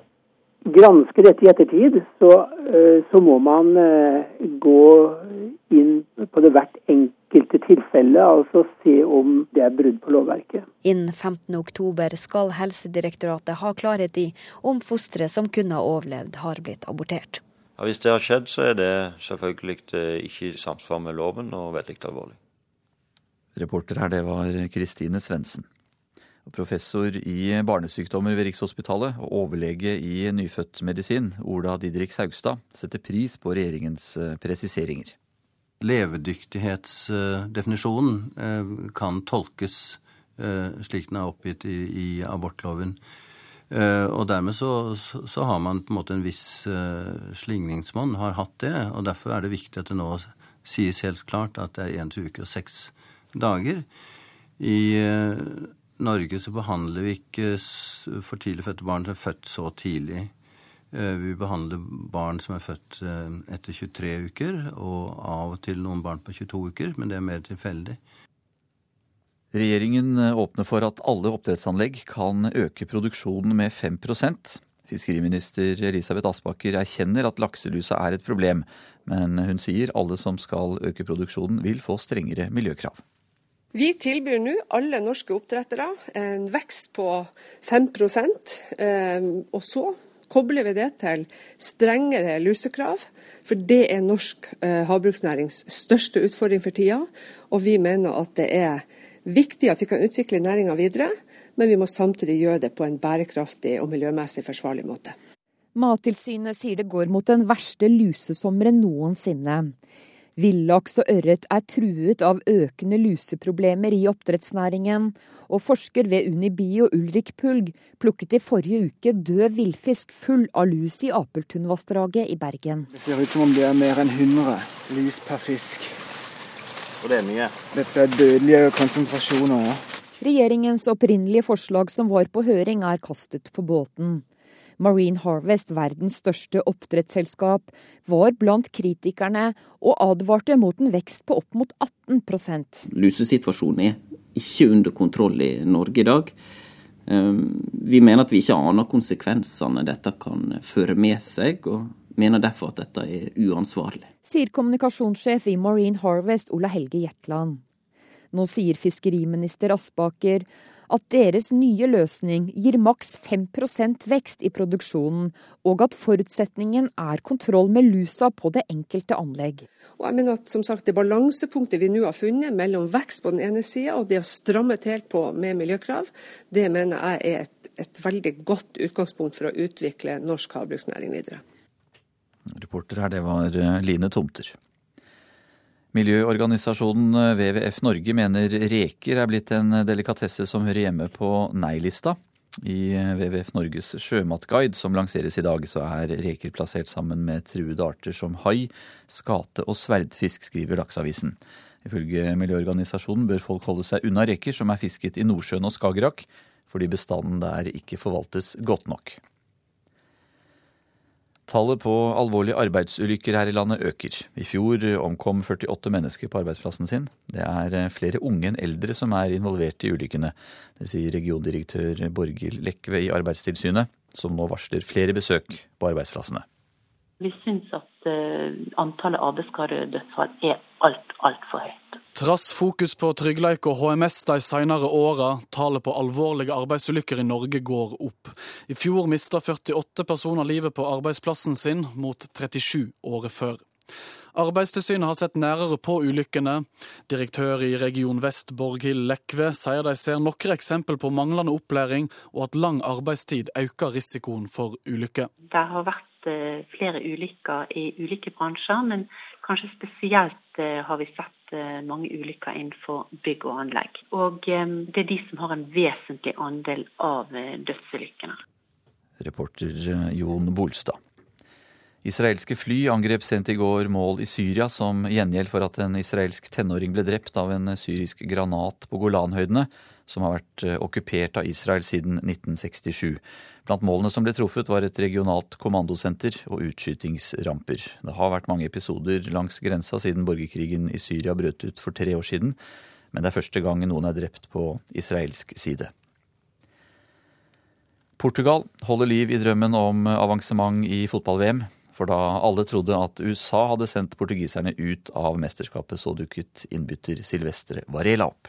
granske dette i ettertid, så, eh, så må man gå inn på det hvert enkelte tilfelle, altså se om det er brudd på lovverket. Innen 15.10 skal Helsedirektoratet ha klarhet i om fosteret som kunne ha overlevd, har blitt abortert. Ja, hvis det har skjedd, så er det selvfølgelig eh, ikke i samsvar med loven og veldig alvorlig. Reporter her, det var Kristine Svendsen. Professor i barnesykdommer ved Rikshospitalet og overlege i nyfødtmedisin, Ola Didrik Saugstad, setter pris på regjeringens eh, presiseringer levedyktighetsdefinisjonen eh, kan tolkes eh, slik den er oppgitt i, i abortloven. Eh, og dermed så, så, har man på en måte en viss slingringsmonn, har hatt det. Og derfor er det viktig at det nå sies helt klart at det er én uke og seks dager. I Norge så behandler vi ikke for tidlig fødte barn som er født så tidlig. Vi behandler barn som er født etter 23 uker, og av og til noen barn på 22 uker, men det er mer tilfeldig. Regjeringen åpner for at alle oppdrettsanlegg kan øke produksjonen med 5% Fiskeriminister Elisabeth Aspaker erkjenner at lakselusa er et problem, men hun sier alle som skal øke produksjonen vil få strengere miljøkrav. Vi tilbyr nå alle norske oppdrettere en vekst på 5 eh, og så kobler vi det til strengere lusekrav. For det er norsk eh, havbruksnærings største utfordring for tida. Og vi mener at det er viktig at vi kan utvikle næringa videre men vi må samtidig gjøre det på en bærekraftig og miljømessig forsvarlig måte. Mattilsynet sier det går mot den verste lusesommeren noensinne. Villaks og ørret er truet av økende luseproblemer i oppdrettsnæringen, og forsker ved Unibio Ulrik Pulg plukket i forrige uke død villfisk full av lus i Apeltunvassdraget i Bergen. Det ser ut som om det er mer enn 100 lus per fisk. Og det er mye? Dette er dødelige konsentrasjoner, ja. Regjeringens opprinnelige forslag som var på høring, er kastet på båten. Marine Harvest, verdens største oppdrettsselskap, var blant kritikerne og advarte mot en vekst på opp mot 18% Lusesituasjonen er ikke under kontroll i Norge i dag. Ehm, vi mener at vi ikke aner konsekvensene dette kan føre med seg, og mener derfor at dette er uansvarlig. Sier kommunikasjonssjef i Marine Harvest, Ola Helge Jetland. Nå sier fiskeriminister Aspaker at deres nye løsning gir maks 5% vekst i produksjonen, og at forutsetningen er kontroll med lusa på det enkelte anlegg. Og jeg mener at som sagt, Det balansepunktet vi nå har funnet mellom vekst på den ene sida og det å stramme til på med miljøkrav, det mener jeg er et, et veldig godt utgangspunkt for å utvikle norsk havbruksnæring videre. Reporter her, det var eh, Line Tomter. Miljøorganisasjonen WWF Norge mener reker er blitt en delikatesse som hører hjemme på nei-lista. I WWF Norges sjømatguide som lanseres i dag, så er reker plassert sammen med truede arter som hai, skate og sverdfisk, skriver Dagsavisen. Ifølge miljøorganisasjonen bør folk holde seg unna reker som er fisket i Nordsjøen og Skagerrak, fordi bestanden der ikke forvaltes godt nok. Tallet på alvorlige arbeidsulykker her i landet øker. I fjor omkom 48 mennesker på arbeidsplassen sin. Det er eh, flere unge enn eldre som er involvert i ulykkene. Det sier regiondirektør Borghild Lekve i Arbeidstilsynet, som nå varsler flere besøk på arbeidsplassene. Vi syns at uh, antallet arbeidsskadedødsfall er alt, altfor høyt. Trass fokus på tryggleik og HMS de senere åra, tallet på alvorlige arbeidsulykker i Norge går opp. I fjor mista 48 personer livet på arbeidsplassen sin, mot 37 året før. Arbeidstilsynet har sett nærere på ulykkene. Direktør i Region Vest, Borghild Lekve, sier de ser noen eksempel på manglende opplæring, og at lang arbeidstid øker risikoen for ulykker. Det har vært eh, flere ulykker i ulike bransjer, men kanskje spesielt eh, har vi sett mange ulykker innenfor bygg og anlegg. Og eh, det er de som har en vesentlig andel av eh, dødsulykkene. Reporter Jon Bolstad. Israelske fly angrep sent i går mål i Syria som gjengjeld for at en israelsk tenåring ble drept av en syrisk granat på Golanhøydene, som har vært okkupert av Israel siden 1967. Blant målene som ble truffet, var et regionalt kommandosenter og utskytingsramper. Det har vært mange episoder langs grensa siden borgerkrigen i Syria brøt ut for tre år siden, men det er første gang noen er drept på israelsk side. Portugal holder liv i drømmen om avansement i fotball-VM. For da alle trodde at USA hadde sendt portugiserne ut av mesterskapet, så dukket innbytter Silvestre Varela opp.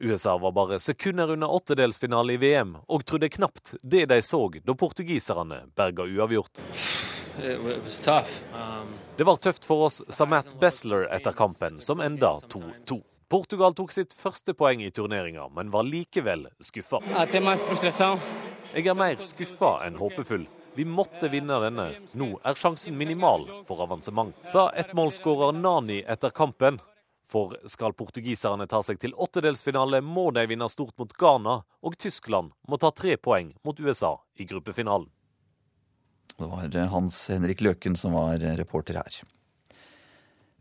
USA var bare sekunder unna åttedelsfinale i VM, og trodde knapt det de så da portugiserne berga uavgjort. Um, det var tøft for oss, sa Matt Bessler etter kampen, som enda 2-2. Portugal tok sitt første poeng i turneringa, men var likevel skuffa. Jeg er mer skuffa enn håpefull. Vi måtte vinne denne. Nå er sjansen minimal for avansement, sa ettmålsskårer Nani etter kampen. For skal portugiserne ta seg til åttedelsfinale, må de vinne stort mot Ghana, og Tyskland må ta tre poeng mot USA i gruppefinalen. Det var Hans Henrik Løken som var reporter her.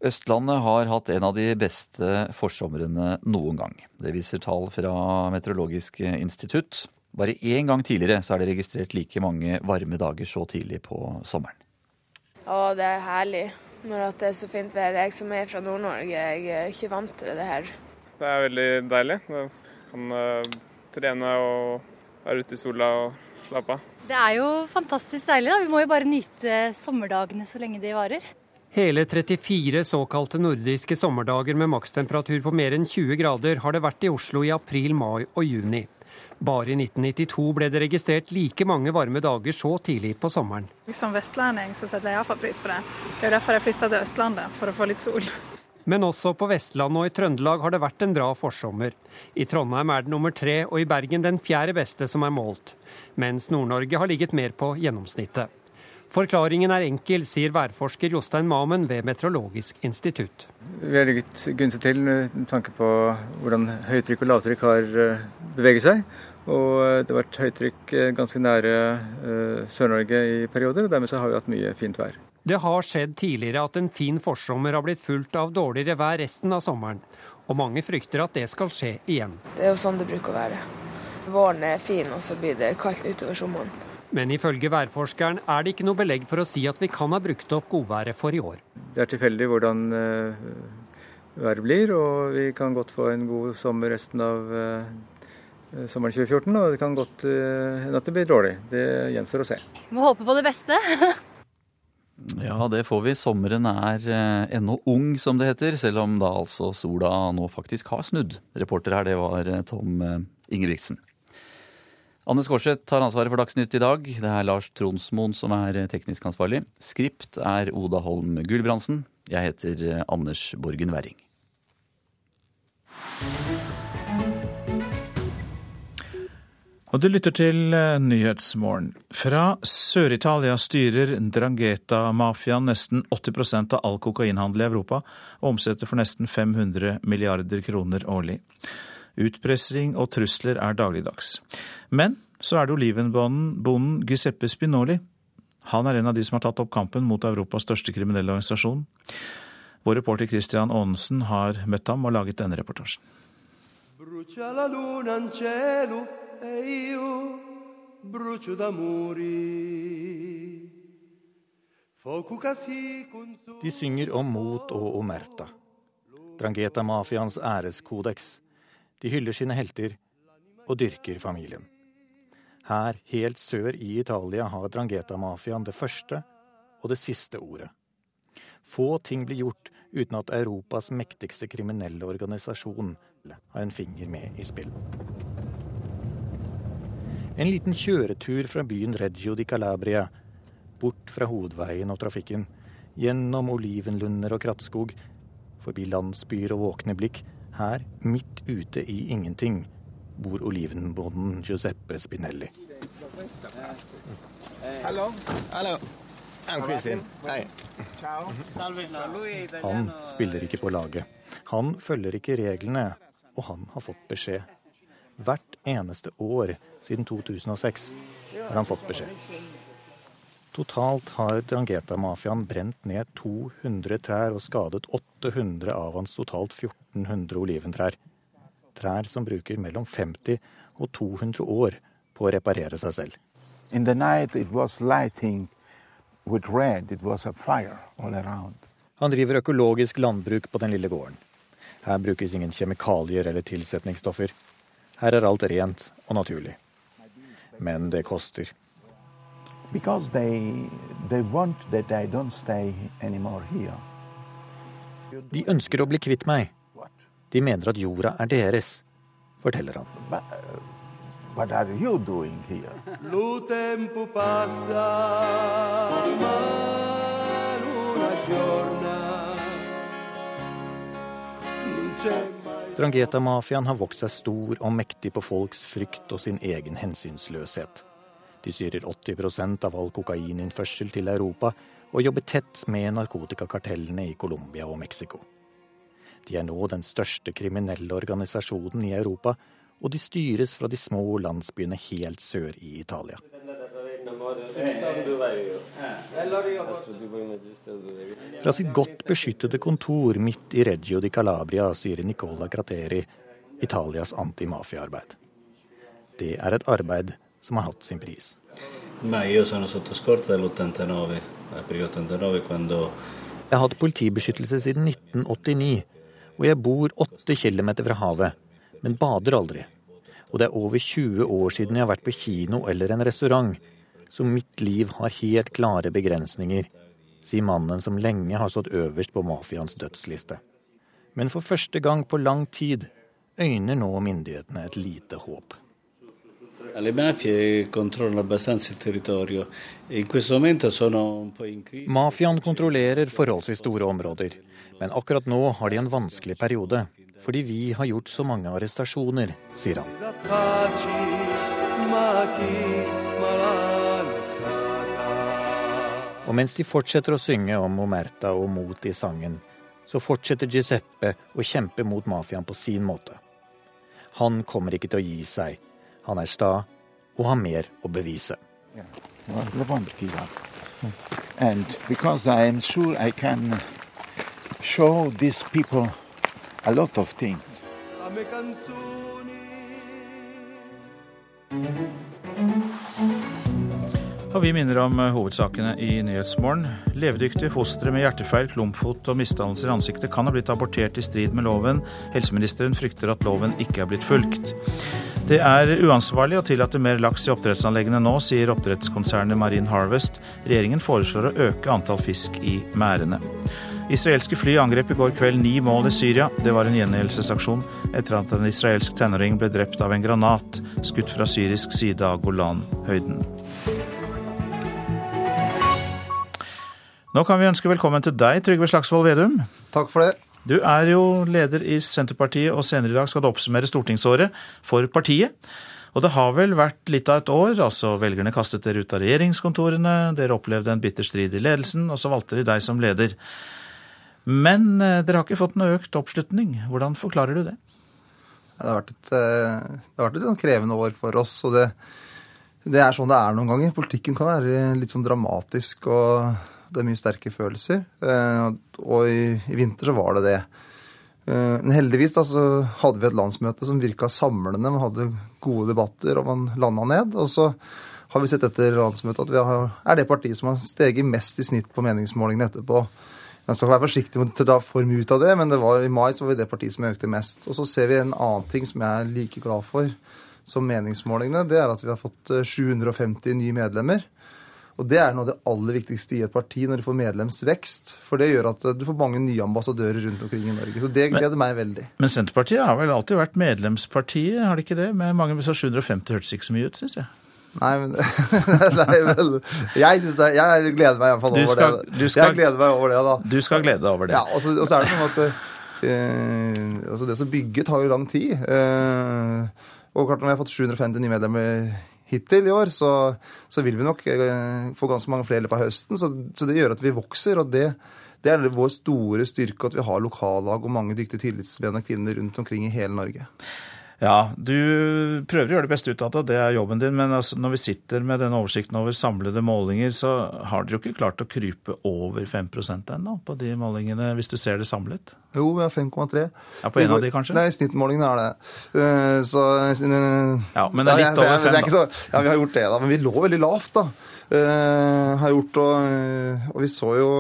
Østlandet har hatt en av de beste forsomrene noen gang. Det viser tall fra Meteorologisk institutt. Bare én gang tidligere så er det registrert like mange varme dager så tidlig på sommeren. Å, det er herlig når det er så fint vær. Jeg som er fra Nord-Norge, jeg er ikke vant til det her. Det er veldig deilig. Du kan uh, trene og være ute i sola og slappe av. Det er jo fantastisk deilig. da. Vi må jo bare nyte sommerdagene så lenge de varer. Hele 34 såkalte nordiske sommerdager med makstemperatur på mer enn 20 grader har det vært i Oslo i april, mai og juni. Bare i 1992 ble det registrert like mange varme dager så tidlig på sommeren. Som vestlending så setter jeg iallfall pris på det. Det er derfor jeg flytta til Østlandet, for å få litt sol. Men også på Vestlandet og i Trøndelag har det vært en bra forsommer. I Trondheim er det nummer tre, og i Bergen den fjerde beste som er målt. Mens Nord-Norge har ligget mer på gjennomsnittet. Forklaringen er enkel, sier værforsker Jostein Mamen ved Meteorologisk institutt. Vi har ligget gunstig til med tanke på hvordan høytrykk og lavtrykk har eh, beveget seg. Og eh, det har vært høytrykk eh, ganske nære Sør-Norge i perioder, og dermed så har vi hatt mye fint vær. Det har skjedd tidligere at en fin forsommer har blitt fulgt av dårligere vær resten av sommeren. Og mange frykter at det skal skje igjen. Det er jo sånn det bruker å være. Våren er fin, og så blir det kaldt utover sommeren. Men ifølge værforskeren er det ikke noe belegg for å si at vi kan ha brukt opp godværet for i år. Det er tilfeldig hvordan været blir, og vi kan godt få en god sommer resten av sommeren 2014. Og det kan godt uh, hende at det blir dårlig. Det gjenstår å se. Må håpe på det beste. ja, det får vi. Sommeren er ennå ung, som det heter, selv om da altså sola nå faktisk har snudd. Reporter her, det var Tom Ingebrigtsen. Anne Skårseth tar ansvaret for Dagsnytt i dag. Det er Lars Tronsmoen som er teknisk ansvarlig. Skript er Oda Holm Gulbrandsen. Jeg heter eh, Anders Borgen Werring. Og du lytter til eh, Nyhetsmorgen. Fra Sør-Italia styrer Drangheta-mafiaen nesten 80% av all kokainhandel i Europa, og omsetter for nesten 500 milliarder kroner årlig. Utpressing og trusler er dagligdags. Men så er det olivenbonden Giuseppe Spinoli. Han er en av de som har tatt opp kampen mot Europas største kriminelle organisasjon. Vår reporter Christian Aanensen har møtt ham og laget denne reportasjen. De synger om mot og omerta. Drangheta-mafiaens æreskodeks. De hyller sine helter og dyrker familien. Her, helt sør i Italia, har Drangheta-mafiaen det første og det siste ordet. Få ting blir gjort uten at Europas mektigste kriminelle organisasjon har en finger med i spill. En liten kjøretur fra byen Reggio di Calabria, bort fra hovedveien og trafikken, gjennom olivenlunder og krattskog, forbi landsbyer og våkne blikk, her, midt ute i ingenting, bor olivenbonden Giuseppe Spinelli. Hallo. Hallo. Han spiller ikke på laget. Han følger ikke reglene, og han har fått beskjed. Hvert eneste år siden 2006 har han fått beskjed. Totalt har Drangheta-mafiaen brent ned 200 trær og skadet 800 av hans totalt 1400 oliventrær. Trær som bruker mellom 50 og 200 år på å reparere seg selv. Han driver økologisk landbruk på den lille gården. Her brukes ingen kjemikalier eller tilsetningsstoffer. Her er alt rent og naturlig. Men det koster. Because they, they want that I don't stay anymore here. De ønsker å bli kvitt meg. De mener at jorda er deres, forteller han. Uh, what are you doing here? Drangheta-mafiaen har vokst seg stor og mektig på folks frykt og sin egen hensynsløshet. De styrer 80% av all kokaininnførsel til Europa og jobber tett med narkotikakartellene i Colombia og Mexico. De er nå den største kriminelle organisasjonen i Europa, og de styres fra de små landsbyene helt sør i Italia. Fra sitt godt beskyttede kontor midt i Reggio di Calabria sier Nicola Crateri Italias antimafiaarbeid. Det er et arbeid som har hatt sin pris. Jeg har hatt politibeskyttelse siden 1989, og jeg bor 8 kilometer fra havet, men bader aldri. Og det er over 20 år siden jeg har vært på kino eller en restaurant, så mitt liv har helt klare begrensninger, sier mannen som lenge har stått øverst på mafiaens dødsliste. Men for første gang på lang tid øyner nå myndighetene et lite håp. Mafiaen kontrollerer forholdsvis store områder, men akkurat nå har de en vanskelig periode. Fordi vi har gjort så mange arrestasjoner, sier han. Og mens de fortsetter å synge om Omerta og mot i sangen, så fortsetter Giuseppe å kjempe mot mafiaen på sin måte. Han kommer ikke til å gi seg. Han er sta og har mer å bevise. Yeah. because Og vi minner om eh, hovedsakene i Nyhetsmorgen. Levedyktige fostre med hjertefeil, klumpfot og misdannelser i ansiktet kan ha blitt abortert i strid med loven. Helseministeren frykter at loven ikke er blitt fulgt. Det er uansvarlig å tillate mer laks i oppdrettsanleggene nå, sier oppdrettskonsernet Marine Harvest. Regjeringen foreslår å øke antall fisk i merdene. Israelske fly angrep i går kveld ni mål i Syria. Det var en gjengjeldelsesaksjon etter at en israelsk tenåring ble drept av en granat skutt fra syrisk side av Golanhøyden. Nå kan vi ønske velkommen til deg, Trygve Slagsvold Vedum. Takk for det. Du er jo leder i Senterpartiet, og senere i dag skal du oppsummere stortingsåret for partiet. Og det har vel vært litt av et år. altså Velgerne kastet dere ut av regjeringskontorene, dere opplevde en bitter strid i ledelsen, og så valgte de deg som leder. Men eh, dere har ikke fått noe økt oppslutning. Hvordan forklarer du det? Det har vært et, eh, det har vært et sånn krevende år for oss. og det, det er sånn det er noen ganger. Politikken kan være litt sånn dramatisk. og det er mye sterke følelser. Eh, og i, vinter så var det det. Eh, men heldigvis da, så hadde vi et landsmøte som virka samlende. Man hadde gode debatter, og man landa ned. Og så har vi sett etter landsmøtet at vi har, er det partiet som har steget mest i snitt på meningsmålingene etterpå. Man skal være forsiktig med å ta for mye ut av det, men det var, i mai så var vi det partiet som økte mest. Og så ser vi en annen ting som jeg er like glad for som meningsmålingene. Det er at vi har fått 750 nye medlemmer. Og Det er noe av det aller viktigste i et parti når du får medlemsvekst. For det gjør at du får mange nye ambassadører rundt omkring i Norge. Så det gleder meg veldig. Men Senterpartiet har vel alltid vært medlemspartiet, har det ikke det? Med mange så 750 hørtes ikke så mye ut, syns jeg. Nei, men Nei, vel Jeg, synes det, jeg gleder meg iallfall over skal, det. Skal, jeg gleder meg over det, da. Du skal glede deg over det. Ja, og så, er det noe at eh, altså Det som bygget tar jo lang tid. Eh, og klart når vi har fått 750 nye medlemmer hittil i år, så, så vil vi nok eh, få ganske mange flere i løpet av høsten. Så, så, det gjør at vi vokser. og det, det er vår store styrke at vi har lokallag og mange dyktige tillitsmenn og kvinner rundt omkring i hele Norge. Ja, du prøver å gjøre det beste ut av det, det er jobben din. Men altså, når vi sitter med denne oversikten over samlede målinger, så har dere jo ikke klart å krype over 5% ennå på de målingene, hvis du ser det samlet? Jo, vi har 5,3. Ja, På en av de, kanskje? Nei, snittmålingene er det. Eh, så Ja, Men det er litt over 5, da. Ja, vi har gjort det, da. Men vi lå veldig lavt, da. Uh, har gjort, og, og vi så jo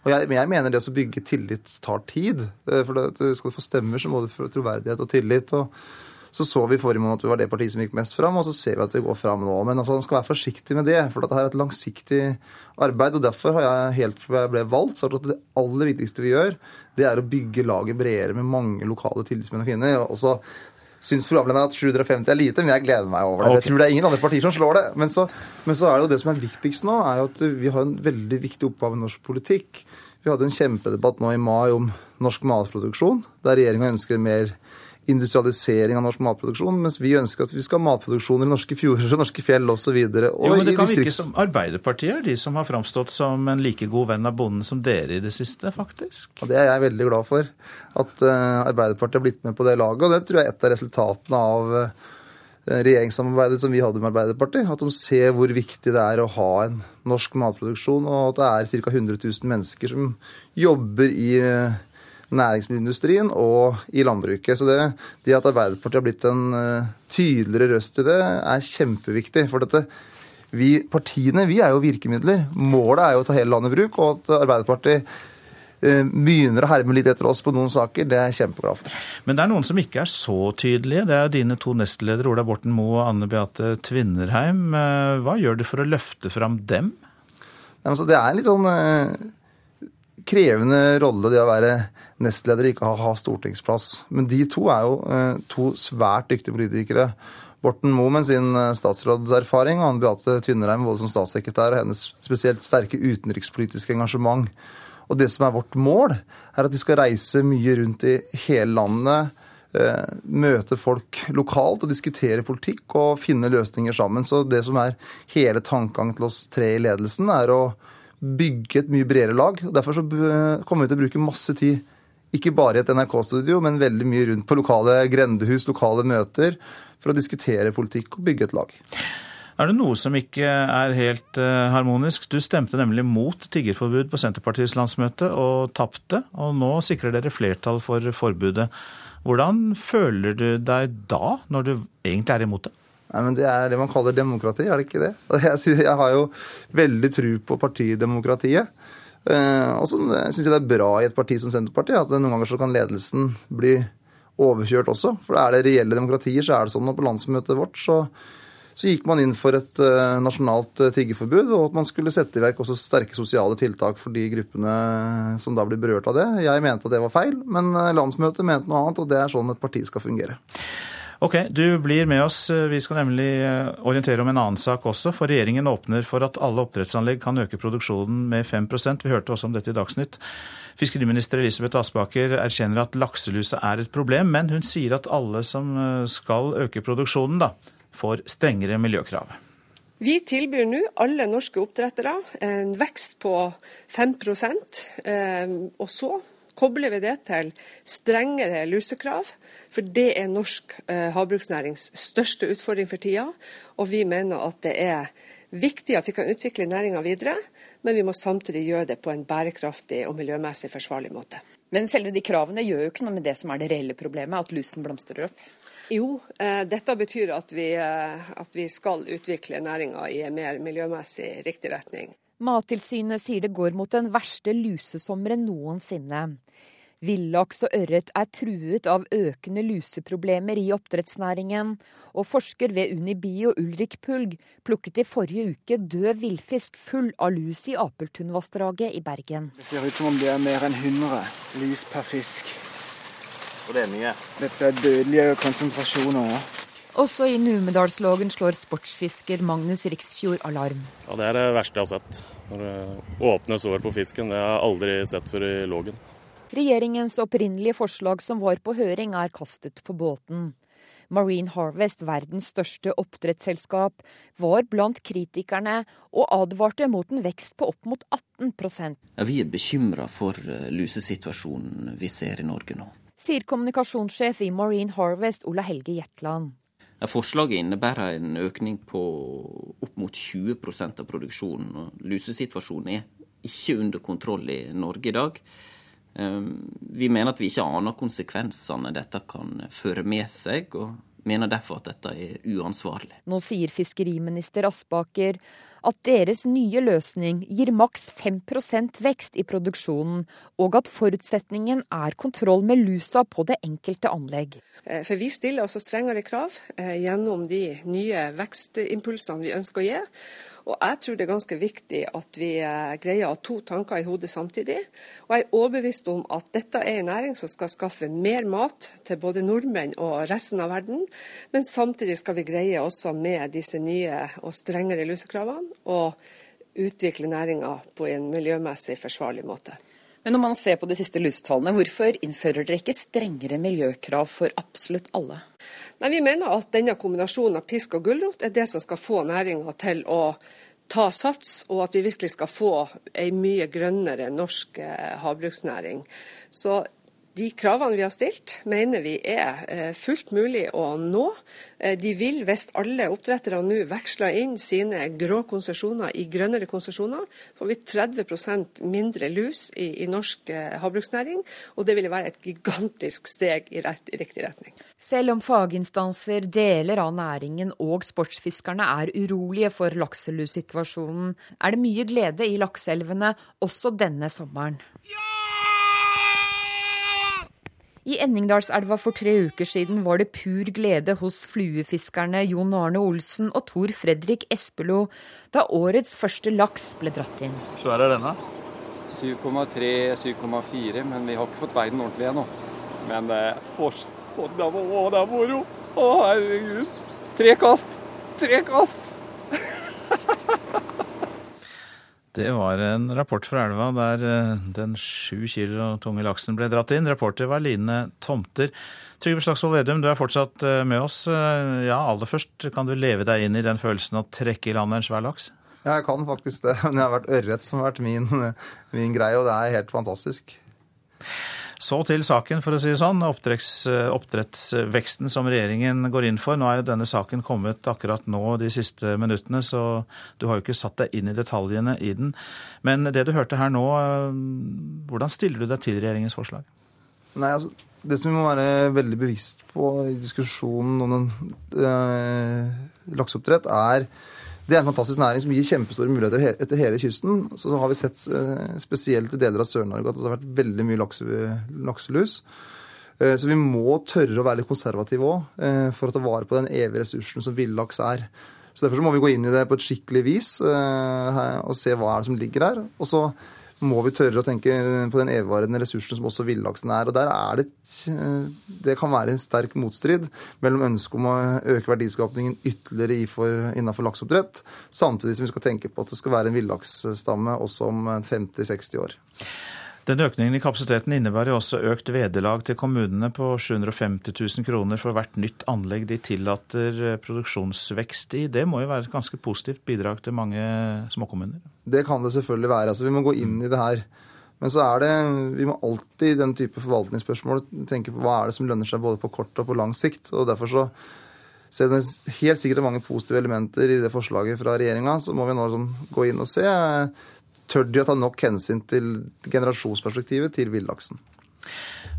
og jeg, men jeg mener det å bygge tillit tar tid. Eh, for det, skal du få stemmer, så må du få troverdighet og tillit. og så så vi forrige måned at vi var det partiet som gikk mest fram, og så ser vi at vi går fram nå. Men altså, man skal være forsiktig med det, for dette er et langsiktig arbeid. og Derfor har jeg helt fra jeg ble valgt, så at det aller viktigste vi gjør, det er å bygge laget bredere med mange lokale tillitsmenn og -kvinner. Og så syns programlederen at 750 er lite, men jeg gleder meg over det. Okay. Jeg tror det er ingen andre partier som slår det. Men så, men så er det jo det som er viktigst nå, er jo at vi har en veldig viktig oppgave i norsk politikk. Vi hadde en kjempedebatt nå i mai om norsk matproduksjon, der regjeringa ønsker mer industrialisering av norsk matproduksjon, mens vi ønsker at vi skal ha matproduksjon i norske fjorder og norske fjell osv. Jo, men det kan virke som Arbeiderpartiet er de som har framstått som en like god venn av bonden som dere i det siste, faktisk. Og Det er jeg veldig glad for. At uh, Arbeiderpartiet har blitt med på det laget. Og det tror jeg er et av resultatene av uh, regjeringssamarbeidet som vi hadde med Arbeiderpartiet. At de ser hvor viktig det er å ha en norsk matproduksjon, og at det er ca. 100 000 mennesker som jobber i uh, næringsmiddelindustrien og i landbruket. Så det, det at Arbeiderpartiet har blitt en uh, tydeligere røst i det, er kjempeviktig. For dette, vi, partiene vi er jo virkemidler. Målet er jo å ta hele landet i bruk. Og at Arbeiderpartiet begynner å herme litt etter oss på noen saker, det er jeg kjempeglad for. Men det er noen som ikke er så tydelige. Det er dine to nestledere, Ola Borten Moe og Anne Beate Tvinnerheim. Uh, hva gjør du for å løfte fram dem? Altså, det er en litt sånn krevende rolle det å være nestleder ikke ha, stortingsplass. Men de to er jo eh, to svært dyktige politikere. Borten Moe med sin eh, statsrådserfaring og Anne Beate Tvinnereim både som statssekretær og hennes spesielt sterke utenrikspolitiske engasjement. Og det som er vårt mål, er at vi skal reise mye rundt i hele landet. Eh, møte folk lokalt og diskutere politikk og finne løsninger sammen. Så det som er hele tankegangen til oss tre i ledelsen, er å bygge et mye bredere lag. og Derfor så kommer vi til å bruke masse tid ikke bare i et NRK-studio, men veldig mye rundt på lokale grendehus, lokale møter, for å diskutere politikk og bygge et lag. Er det noe som ikke er helt uh, harmonisk? Du stemte nemlig mot tiggerforbud på Senterpartiets landsmøte og tapte, og nå sikrer dere flertall for forbudet. Hvordan føler du deg da, når du egentlig er imot det? Nei, men Det er det man kaller demokrati, er det ikke det? Jeg, har jo veldig tro på partidemokratiet. Eh, og så syns jeg det er bra i et parti som Senterpartiet at noen ganger så kan ledelsen bli overkjørt også. For er det reelle demokratier, så er det sånn at på landsmøtet vårt så, så gikk man inn for et uh, nasjonalt uh, tiggeforbud, og at man skulle sette i verk også sterke sosiale tiltak for de gruppene som da blir berørt av det. Jeg mente at det var feil, men landsmøtet mente noe annet, og det er sånn et parti skal fungere. Ok, du blir med oss. Vi skal nemlig eh, orientere om en annen sak også. For regjeringen åpner for at alle oppdrettsanlegg kan øke produksjonen med 5% Vi hørte også om dette i Dagsnytt. Fiskeriminister Elisabeth Aspaker erkjenner at lakselusa er et problem, men hun sier at alle som eh, skal øke produksjonen, da, får strengere miljøkrav. Vi tilbyr nå alle norske oppdrettere en vekst på 5 eh, og så kobler vi det til strengere lusekrav, for det er norsk eh, havbruksnærings største utfordring for tida. Og vi mener at det er viktig at vi kan utvikle næringa videre, men vi må samtidig gjøre det på en bærekraftig og miljømessig forsvarlig måte. Men selve de kravene gjør jo ikke noe med det som er det reelle problemet, at lusen blomstrer opp? Jo, eh, dette betyr at vi, eh, at vi skal utvikle næringa i en mer miljømessig riktig retning. Mattilsynet sier det går mot den verste lusesommeren noensinne. Villaks og ørret er truet av økende luseproblemer i oppdrettsnæringen, og forsker ved Unibio Ulrik Pulg plukket i forrige uke død villfisk full av lus i Apeltunvassdraget i Bergen. Det ser ut som om det er mer enn 100 lus per fisk. Og det er mye? Dette er dødelige konsentrasjoner, ja. Også i Numedalslågen slår sportsfisker Magnus Riksfjord alarm. Ja, Det er det verste jeg har sett. Når det åpnes sår på fisken. Det har jeg aldri sett før i Lågen. Regjeringens opprinnelige forslag som var på høring, er kastet på båten. Marine Harvest, verdens største oppdrettsselskap, var blant kritikerne og advarte mot en vekst på opp mot 18 ja, Vi er bekymra for eh, lusesituasjonen vi ser i Norge nå. Sier kommunikasjonssjef i Marine Harvest, Ola Helge Jetland. Forslaget innebærer en økning på opp mot 20% av produksjonen. Lusesituasjonen er ikke under kontroll i Norge i dag. Ehm, vi mener at vi ikke aner konsekvensene dette kan føre med seg, og mener derfor at dette er uansvarlig. Nå sier fiskeriminister Aspaker at deres nye løsning gir maks 5% vekst i produksjonen, og at forutsetningen er kontroll med lusa på det enkelte anlegg. Eh, for Vi stiller altså strengere krav eh, gjennom de nye vekstimpulsene vi ønsker å gi. Og jeg tror det er ganske viktig at vi eh, greier å ha to tanker i hodet samtidig. Og jeg er overbevist om at dette er en næring som skal skaffe mer mat til både nordmenn og resten av verden. Men samtidig skal vi greie også med disse nye og strengere lusekravene å utvikle næringa på en miljømessig forsvarlig måte. Men når man ser på de siste lusetallene, hvorfor innfører dere ikke strengere miljøkrav for absolutt alle? Nei, Vi mener at denne kombinasjonen av pisk og gulrot er det som skal få næringa til å ta sats, og at vi virkelig skal få ei mye grønnere norsk eh, havbruksnæring. Så de kravene vi har stilt, mener vi er eh, fullt mulig å nå. Eh, de vil, hvis alle oppdrettere nå veksler inn sine grå konsesjoner i grønnere konsesjoner, får vi 30% mindre lus i, i norsk havbruksnæring. Og det ville være et gigantisk steg i, rett, i riktig retning. Selv om faginstanser, deler av næringen og sportsfiskerne er urolige for lakselussituasjonen, er det mye glede i lakseelvene også denne sommeren. Ja! I Enningdalselva for tre uker siden var det pur glede hos fluefiskerne Jon Arne Olsen og Tor Fredrik Espelo da årets første laks ble dratt inn. Svær er denne? 7,3-7,4, men vi har ikke fått veid den ordentlig ennå. Men eh, for, det var, å, det er moro! Å, herregud! Tre kast! Tre kast! Det var en rapport fra elva der eh, den sju kilo tunge laksen ble dratt inn. Reporter var Line Tomter. Trygve Slagsvold Vedum, du er fortsatt eh, med oss. Eh, ja, aller først, kan du leve deg inn i den følelsen å trekke i land en svær laks? Ja, jeg kan faktisk det. Men jeg har vært ørret som har vært min, min greie, og det er helt fantastisk. Så til saken, for å si det sånn. Oppdrettsveksten som regjeringen går inn for. Nå er jo denne saken kommet akkurat nå de siste minuttene, så du har jo ikke satt deg inn i detaljene i den. Men det du hørte her nå, hvordan stiller du deg til regjeringens forslag? Nei, altså, Det som vi må være veldig bevisst på i diskusjonen om den, eh, lakseoppdrett, er det er en fantastisk næring som gir kjempestore muligheter etter hele kysten. Så har vi sett eh, spesielt i deler av Sør-Norge at det har vært veldig mye lakselus. Eh, så vi må tørre å være litt konservative òg, eh, for å ta vare på den evige ressursen som villaks er. Så Derfor så må vi gå inn i det på et skikkelig vis og se hva er det som ligger der. Og så må vi tørre å tenke på den evigvarende ressursen som også villaksen er. Og der er det Det kan være en sterk motstrid mellom ønsket om å øke verdiskapningen ytterligere innenfor lakseoppdrett, samtidig som vi skal tenke på at det skal være en villaksstamme også om 50-60 år. Den økningen i kapasiteten innebærer også økt vederlag til kommunene på 750 000 kroner for hvert nytt anlegg de tillater produksjonsvekst i. Det må jo være et ganske positivt bidrag til mange småkommuner? Det kan det selvfølgelig være. Altså, vi må gå inn i det her. Men så er det, vi må alltid i den type forvaltningsspørsmål tenke på hva er det som lønner seg både på kort og på lang sikt. og derfor så selv om det helt sikkert er mange positive elementer i det forslaget fra regjeringa, så må vi nå sånn gå inn og se tør de å ta nok hensyn til generasjonsperspektivet til villaksen.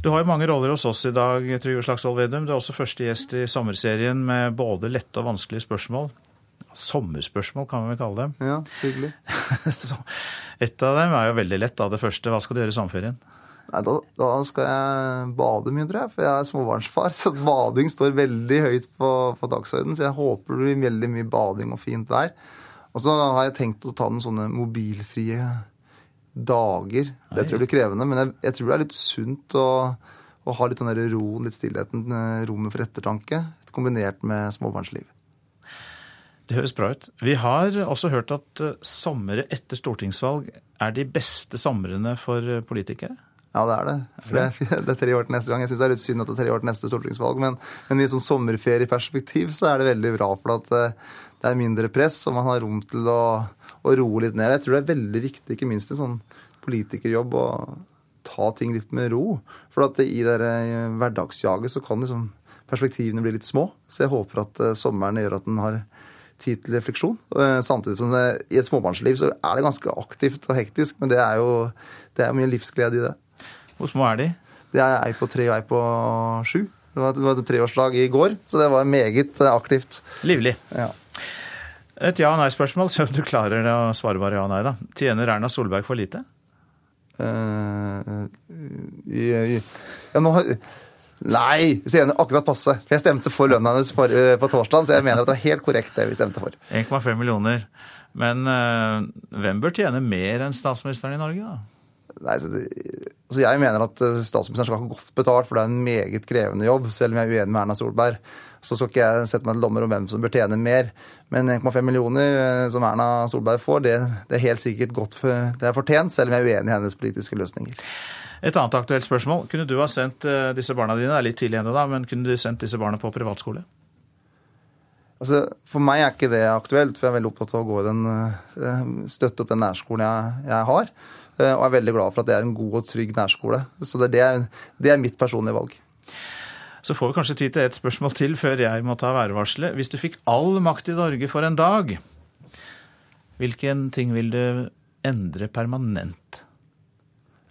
Du har jo mange roller hos oss i dag, Trygve Slagsvold Vedum. Du er også første gjest i sommerserien med både lette og vanskelige spørsmål. Sommerspørsmål, kan vi vel kalle dem. Ja, hyggelig. et av dem er jo veldig lett. da, Det første, hva skal du gjøre i sommerferien? Nei, da, da, skal jeg bade mye, tror jeg. For jeg er småbarnsfar, så bading står veldig høyt på, på dagsordenen. Så jeg håper det blir veldig mye bading og fint vær. Og så har jeg tenkt å ta den sånne mobilfrie dager. Det tror jeg blir krevende, men jeg, jeg, tror det er litt sunt å, å ha litt sånn roen, litt stillheten, eh, rommet for ettertanke, kombinert med småbarnsliv. Det høres bra ut. Vi har også hørt at uh, somre etter stortingsvalg er de beste somrene for uh, politikere? Ja, det er det. For det, det er tre år til neste gang. Jeg syns det er litt synd at det er tre år til neste stortingsvalg, men, men i sånn sommerferieperspektiv så er det veldig bra. For at det er mindre press, og man har rom til å, å roe litt ned. Jeg tror det er veldig viktig, ikke minst i sånn politikerjobb, å ta ting litt med ro. For at i det eh, hverdagsjaget så kan liksom perspektivene bli litt små. Så jeg håper at eh, sommeren gjør at den har tid til refleksjon. Eh, samtidig som det, i et småbarnsliv så er det ganske aktivt og hektisk, men det er jo det er mye livsglede i det. Hvor små er de? Det er ei på tre og ei på sju. Det var, det var et treårsdag i går, så det var meget aktivt. Livlig. Ja. Et ja- og nei-spørsmål, se om du klarer det å svare bare ja og nei. da. Tjener Erna Solberg for lite? Uh, ja, nå har Nei! Vi tjener akkurat passe. For jeg stemte for lønna hennes uh, på torsdag, så jeg mener at det var helt korrekt det vi stemte for. 1,5 millioner. Men uh, hvem bør tjene mer enn statsministeren i Norge, da? Nei, det, altså jeg mener at eh, statsministeren skal ha godt betalt, for det er en meget krevende jobb, selv om jeg er uenig med Erna Solberg. Så skal ikke jeg sette meg til dommer om hvem som bør tjene mer. Men 1,5 millioner eh, som Erna Solberg får, det, det, er helt sikkert godt for, det er fortjent, selv om jeg er uenig i hennes politiske løsninger. Et annet aktuelt spørsmål. Kunne du ha sendt eh, disse barna dine, det er litt tidlig ennå, da, men kunne du sendt disse barna på privatskole? Altså, For meg er ikke det aktuelt, for jeg er veldig opptatt av å gå i den, støtte opp den nærskolen jeg, jeg har. Eh, og er veldig glad for at det er en god og trygg nærskole. Så det er, det er mitt personlige valg. Så får vi kanskje tid til et spørsmål til før jeg må ta værvarselet. Hvis du fikk all makt i Norge for en dag, hvilken ting vil du endre permanent?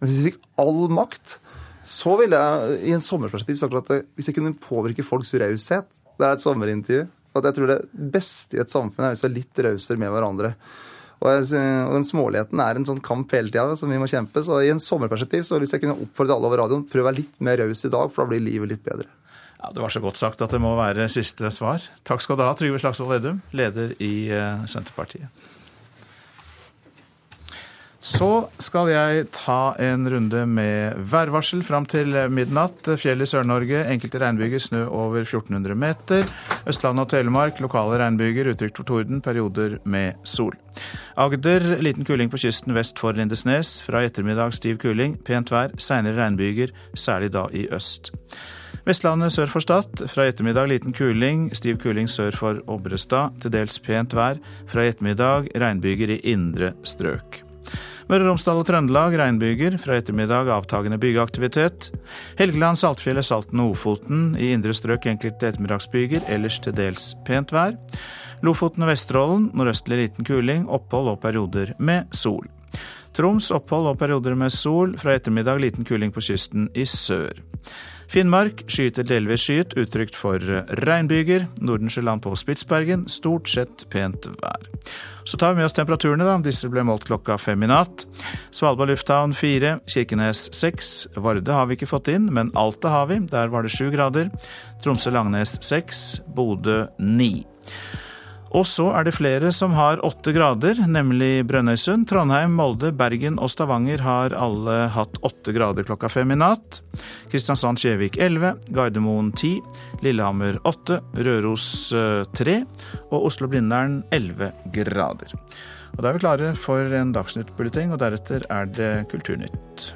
Hvis jeg fikk all makt, så ville jeg i en sommerperspektiv sagt at hvis jeg kunne påvirke folks raushet Det er et sommerintervju. At jeg tror det beste i et samfunn er hvis vi er litt rausere med hverandre. Og, og den småligheten er en sånn kamp hele tida som vi må kjempe. Så i en sommerperspektiv så hvis jeg kunne oppfordre alle over radioen, prøv å være litt mer raus i dag, for da blir livet litt bedre. Ja, Det var så godt sagt at det må være siste svar. Takk skal du ha, Trygve Slagsvold Vedum, leder i uh, Senterpartiet. Så skal jeg ta en runde med værvarsel fram til midnatt. Fjell i Sør-Norge, enkelte regnbyger, snø over 1400 meter. Østlandet og Telemark, lokale regnbyger, utrygt for torden, perioder med sol. Agder, liten kuling på kysten vest for Lindesnes. Fra i ettermiddag stiv kuling, pent vær, seinere regnbyger, særlig da i øst. Vestlandet sør for Stad. Fra i ettermiddag liten kuling, stiv kuling sør for Obrestad. Til dels pent vær. Fra i ettermiddag regnbyger i indre strøk. Møre og Romsdal og Trøndelag regnbyger. Fra ettermiddag avtagende byggeaktivitet. Helgeland, Saltfjellet, Salten og Ofoten. I indre strøk enkelte ettermiddagsbyger, ellers til dels pent vær. Lofoten og Vesterålen nordøstlig liten kuling. Opphold og perioder med sol. Troms opphold og perioder med sol. Fra ettermiddag liten kuling på kysten i sør. Finnmark skyter delvis skyet, utrygt for regnbyger. Nordensjøland på Spitsbergen stort sett pent vær. Så tar vi med oss temperaturene, da. Disse ble målt klokka fem i natt. Svalbard lufthavn fire, Kirkenes seks. Varde har vi ikke fått inn, men Alta har vi. Der var det sju grader. Tromsø-Langnes seks, Bodø ni. Og så er det flere som har åtte grader, nemlig Brønnøysund, Trondheim, Molde, Bergen og Stavanger har alle hatt åtte grader klokka fem i natt. Kristiansand-Skjevik elleve, Gardermoen ti, Lillehammer åtte, Røros eh, tre og Oslo-Blindern elleve grader. Og Da er vi klare for en Dagsnytt-bulleteng, og deretter er det Kulturnytt.